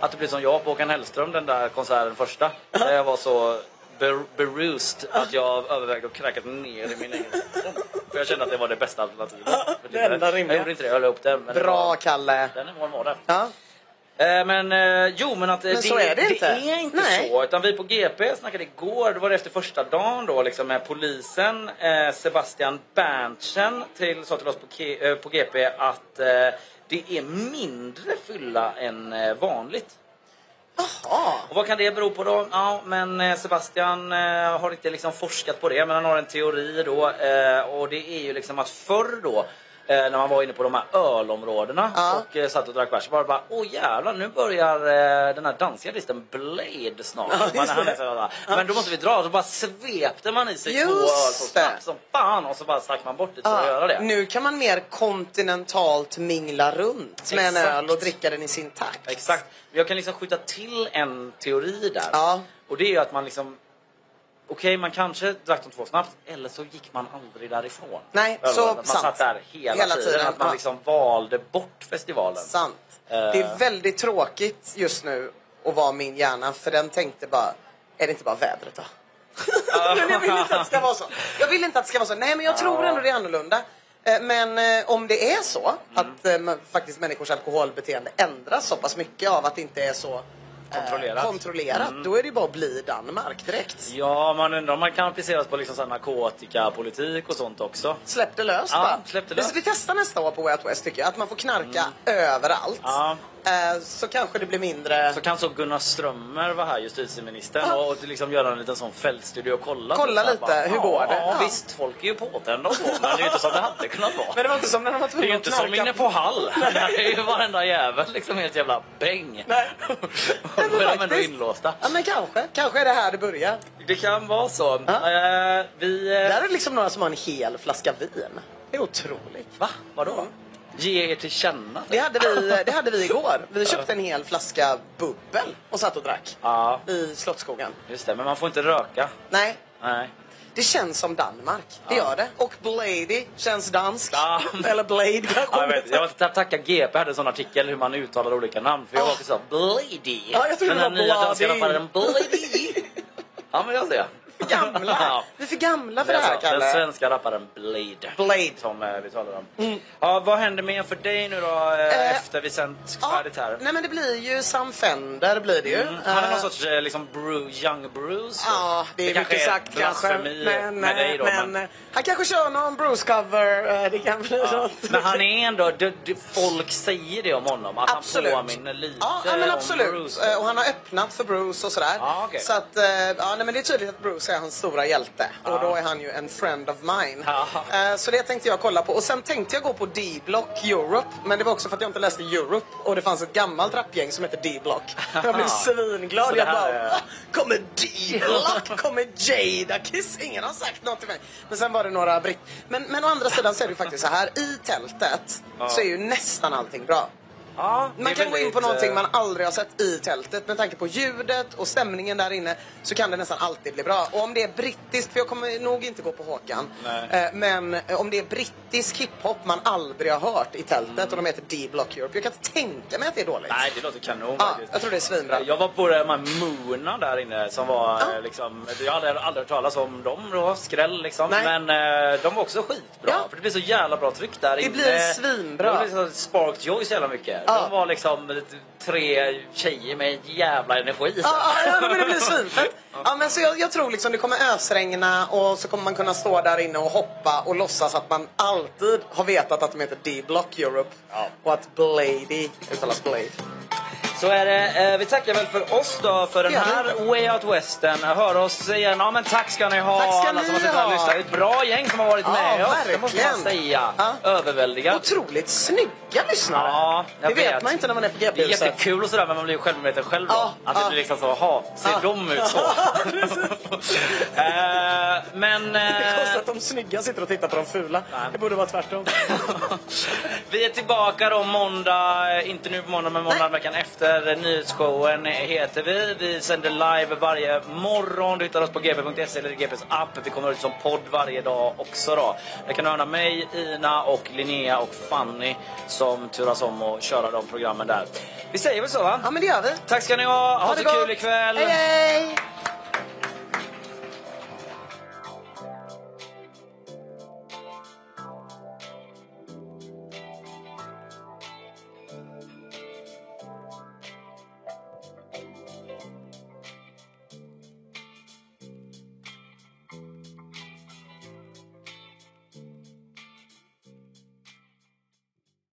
Att det blir som jag på Håkan Hellström den där konserten första. Där jag var så ber- berused att jag övervägde att kräkas ner i min egen. För jag kände att det var det bästa alternativet. det enda rimliga. Jag gjorde inte det, jag höll upp den. Men det Bra, var, Kalle. den nivån var det. Ja. Eh, Men eh, jo, men att eh, Men så är det inte. är inte Nej. så. Utan vi på GP snackade igår, då var det efter första dagen då liksom med polisen. Eh, Sebastian Berntsen till, sa till oss på, K- på GP att det är mindre fylla än vanligt. Aha. Och vad kan det bero på då? Ja, men eh, Sebastian eh, har inte liksom forskat på det, men han har en teori då. Eh, och det är ju liksom att förr då, när man var inne på de här ölområdena Ja. och eh, satt och drack bärs, det bara åh jävlar, nu börjar eh, den här danska artisten Blade snart. Ja, så här, Men då måste vi dra. Så bara svepte man i sig Just två öl så det. snabbt som fan och så bara stack man bort det att göra det. Nu kan man mer kontinentalt mingla runt med en Exakt. öl och dricka den i sin takt. Exakt. Jag kan liksom skjuta till en teori där. Ja. Och det är ju att man liksom... Okej, man kanske drack de två snabbt, eller så gick man aldrig därifrån. Nej, Eller så att Man sant. satt där hela, Hela tiden. tiden, Att man ja. liksom valde bort festivalen. Sant. Eh. Det är väldigt tråkigt just nu att vara min hjärna för den tänkte bara, är det inte bara vädret då? men jag vill inte att det ska vara så. Jag vill inte att det ska vara så. Nej men jag tror ändå det är annorlunda. Eh, Men eh, om det är så att eh, man- faktiskt människors alkoholbeteende ändras så pass mycket av att det inte är så Kontrollerat. kontrollerat då är det bara att bli Danmark direkt. Ja, man undrar om man kan appliceras på liksom så här narkotikapolitik och sånt också. Släpp det löst Ja, bara. släpp det löst. Vi testar nästa år på Way Out West tycker jag. Att man får knarka överallt. Ja. Eh, Så kanske det blir mindre... Så kan så Gunnar Strömmer vara här, justitieministern, Ja. och liksom göra en liten sån fältstudie och kolla. Kolla lite, hur går det? Ja, visst, folk är ju påtända och så, men det är ju inte som det hade kunnat vara. Men det var inte som när de var Det är tvungna ju inte som inne på Hall. Där är ju varenda jävel liksom helt jävla bäng. Nej. Då är de ändå inlåsta. Ja men kanske. Kanske är det här det börjar. Det kan vara så. Eh, vi... eh, Där är liksom några som har en hel flaska vin. Det är otroligt. Va? Vadå? Ge er till känna? Det hade, vi, det hade vi igår. Vi köpte en hel flaska bubbel och satt och drack. Ja, I Slottsskogen. just det. Men man får inte röka. Nej, Nej. det känns som Danmark. Det gör det. Och Blady känns dansk. Ja. Eller Blade kanske. Ja, jag, vet, jag vill ta- tacka GP hade en sån artikel hur man uttalar olika namn. För jag var också så Blady. Ja, jag trodde Den det här var nya danska rapparen Blady. Ja, men jag ser. För gamla. Vi är för gamla för det här, är så. Den Kalle. svenska rapparen Blade. Blade. Som eh, vi talar om. Ja, vad händer mer för dig nu då eh, Eh, efter vi sänt färdigt här? nej men det blir ju Sam Fender blir det ju. Mm. Han är Eh, någon sorts eh, liksom Bruce, young Bruce. Ja, det är kanske mycket sagt kanske. blasfemi Men, med dig då. men, Men, eh, han kanske kör någon Bruce-cover. eh, Det kan bli ja. något. men han är ändå, det, det, folk säger det om honom. Att Absolut. han påminner lite Ja, ja men om absolut. Bruce. Eh, Och han har öppnat för Bruce och sådär. Ja, okej. Så att, eh, ja, nej, men det är tydligt att Bruce är hans stora hjälte. Och då är han ju en friend of mine. Ja. Eh, Så det tänkte jag kolla på. Och sen tänkte jag gå på D-Block Europe. Men det var också för att jag inte läste Europe. Och det fanns ett gammalt rapgäng som hette D-Block. Jag blev svinglad. Jag bara, är- "Va? kommer D-Block? Kommer Jada Kiss? Ingen har sagt något till mig. Men sen var det några britt... Men, men å andra sidan så är det ju faktiskt så här. I tältet så är ju nästan allting bra. Ja, det Man kan gå in på någonting eh, man aldrig har sett i tältet. Med tanke på ljudet och stämningen där inne så kan det nästan alltid bli bra. Och om det är brittiskt, för jag kommer nog inte gå på Håkan. Nej. Eh, Men eh, om det är brittisk hiphop man aldrig har hört i tältet och de heter D-Block Europe. Jag kan inte tänka mig att det är dåligt. Nej, det låter kanon Ja, faktiskt. jag tror det är svinbra. Jag var på de här Moona där inne som var Ja. liksom, jag hade aldrig hört talas om dem då, skräll liksom. Nej. Men de var också skitbra. Ja. För det blir så jävla bra tryck där Det inne. blir svinbra. Det blir så sparked joy så jävla mycket. Ja. De var liksom tre tjejer med jävla energi. så. Ja, ja, ja, men det blir svinfett. Ja, men så jag, jag tror liksom det kommer ösregna och så kommer man kunna stå där inne och hoppa och låtsas att man alltid har vetat att de heter D-Block Europe. Och att Blady uttalas Blade. Så är det. Eh, vi tackar väl för oss då för den här Way Out Western. Hör oss igen. Ja men tack ska ni ha Tack ska alla som har suttit och lyssnat. Ett bra gäng som har varit Ja, med oss. Det måste man säga. Ja. Överväldigat. Otroligt snygga lyssnare. Ja, jag det vet. man inte när man är på Det är GP-huset. jättekul och sådär men man blir ju självmedveten själv då. Ja, att det ja. blir liksom så, jaha, ser Ja. de ut så? Eh, men... Det är eh, konstigt att de snygga sitter och tittar på de fula. Det borde vara tvärtom. vi är tillbaka då måndag, inte nu på måndag men måndag Nej. veckan efter. Nyhetsshowen heter vi. Vi sänder live varje morgon. Du hittar oss på gp.se eller GPs app. Vi kommer ut som podd varje dag också då. Där kan du höra mig, Ina och Linnea och Fanny som turas om att köra de programmen där. Vi säger väl så va? Ja, men det gör vi. Tack ska ni ha. Ha, Ha så det kul gott. ikväll. Hej, hej!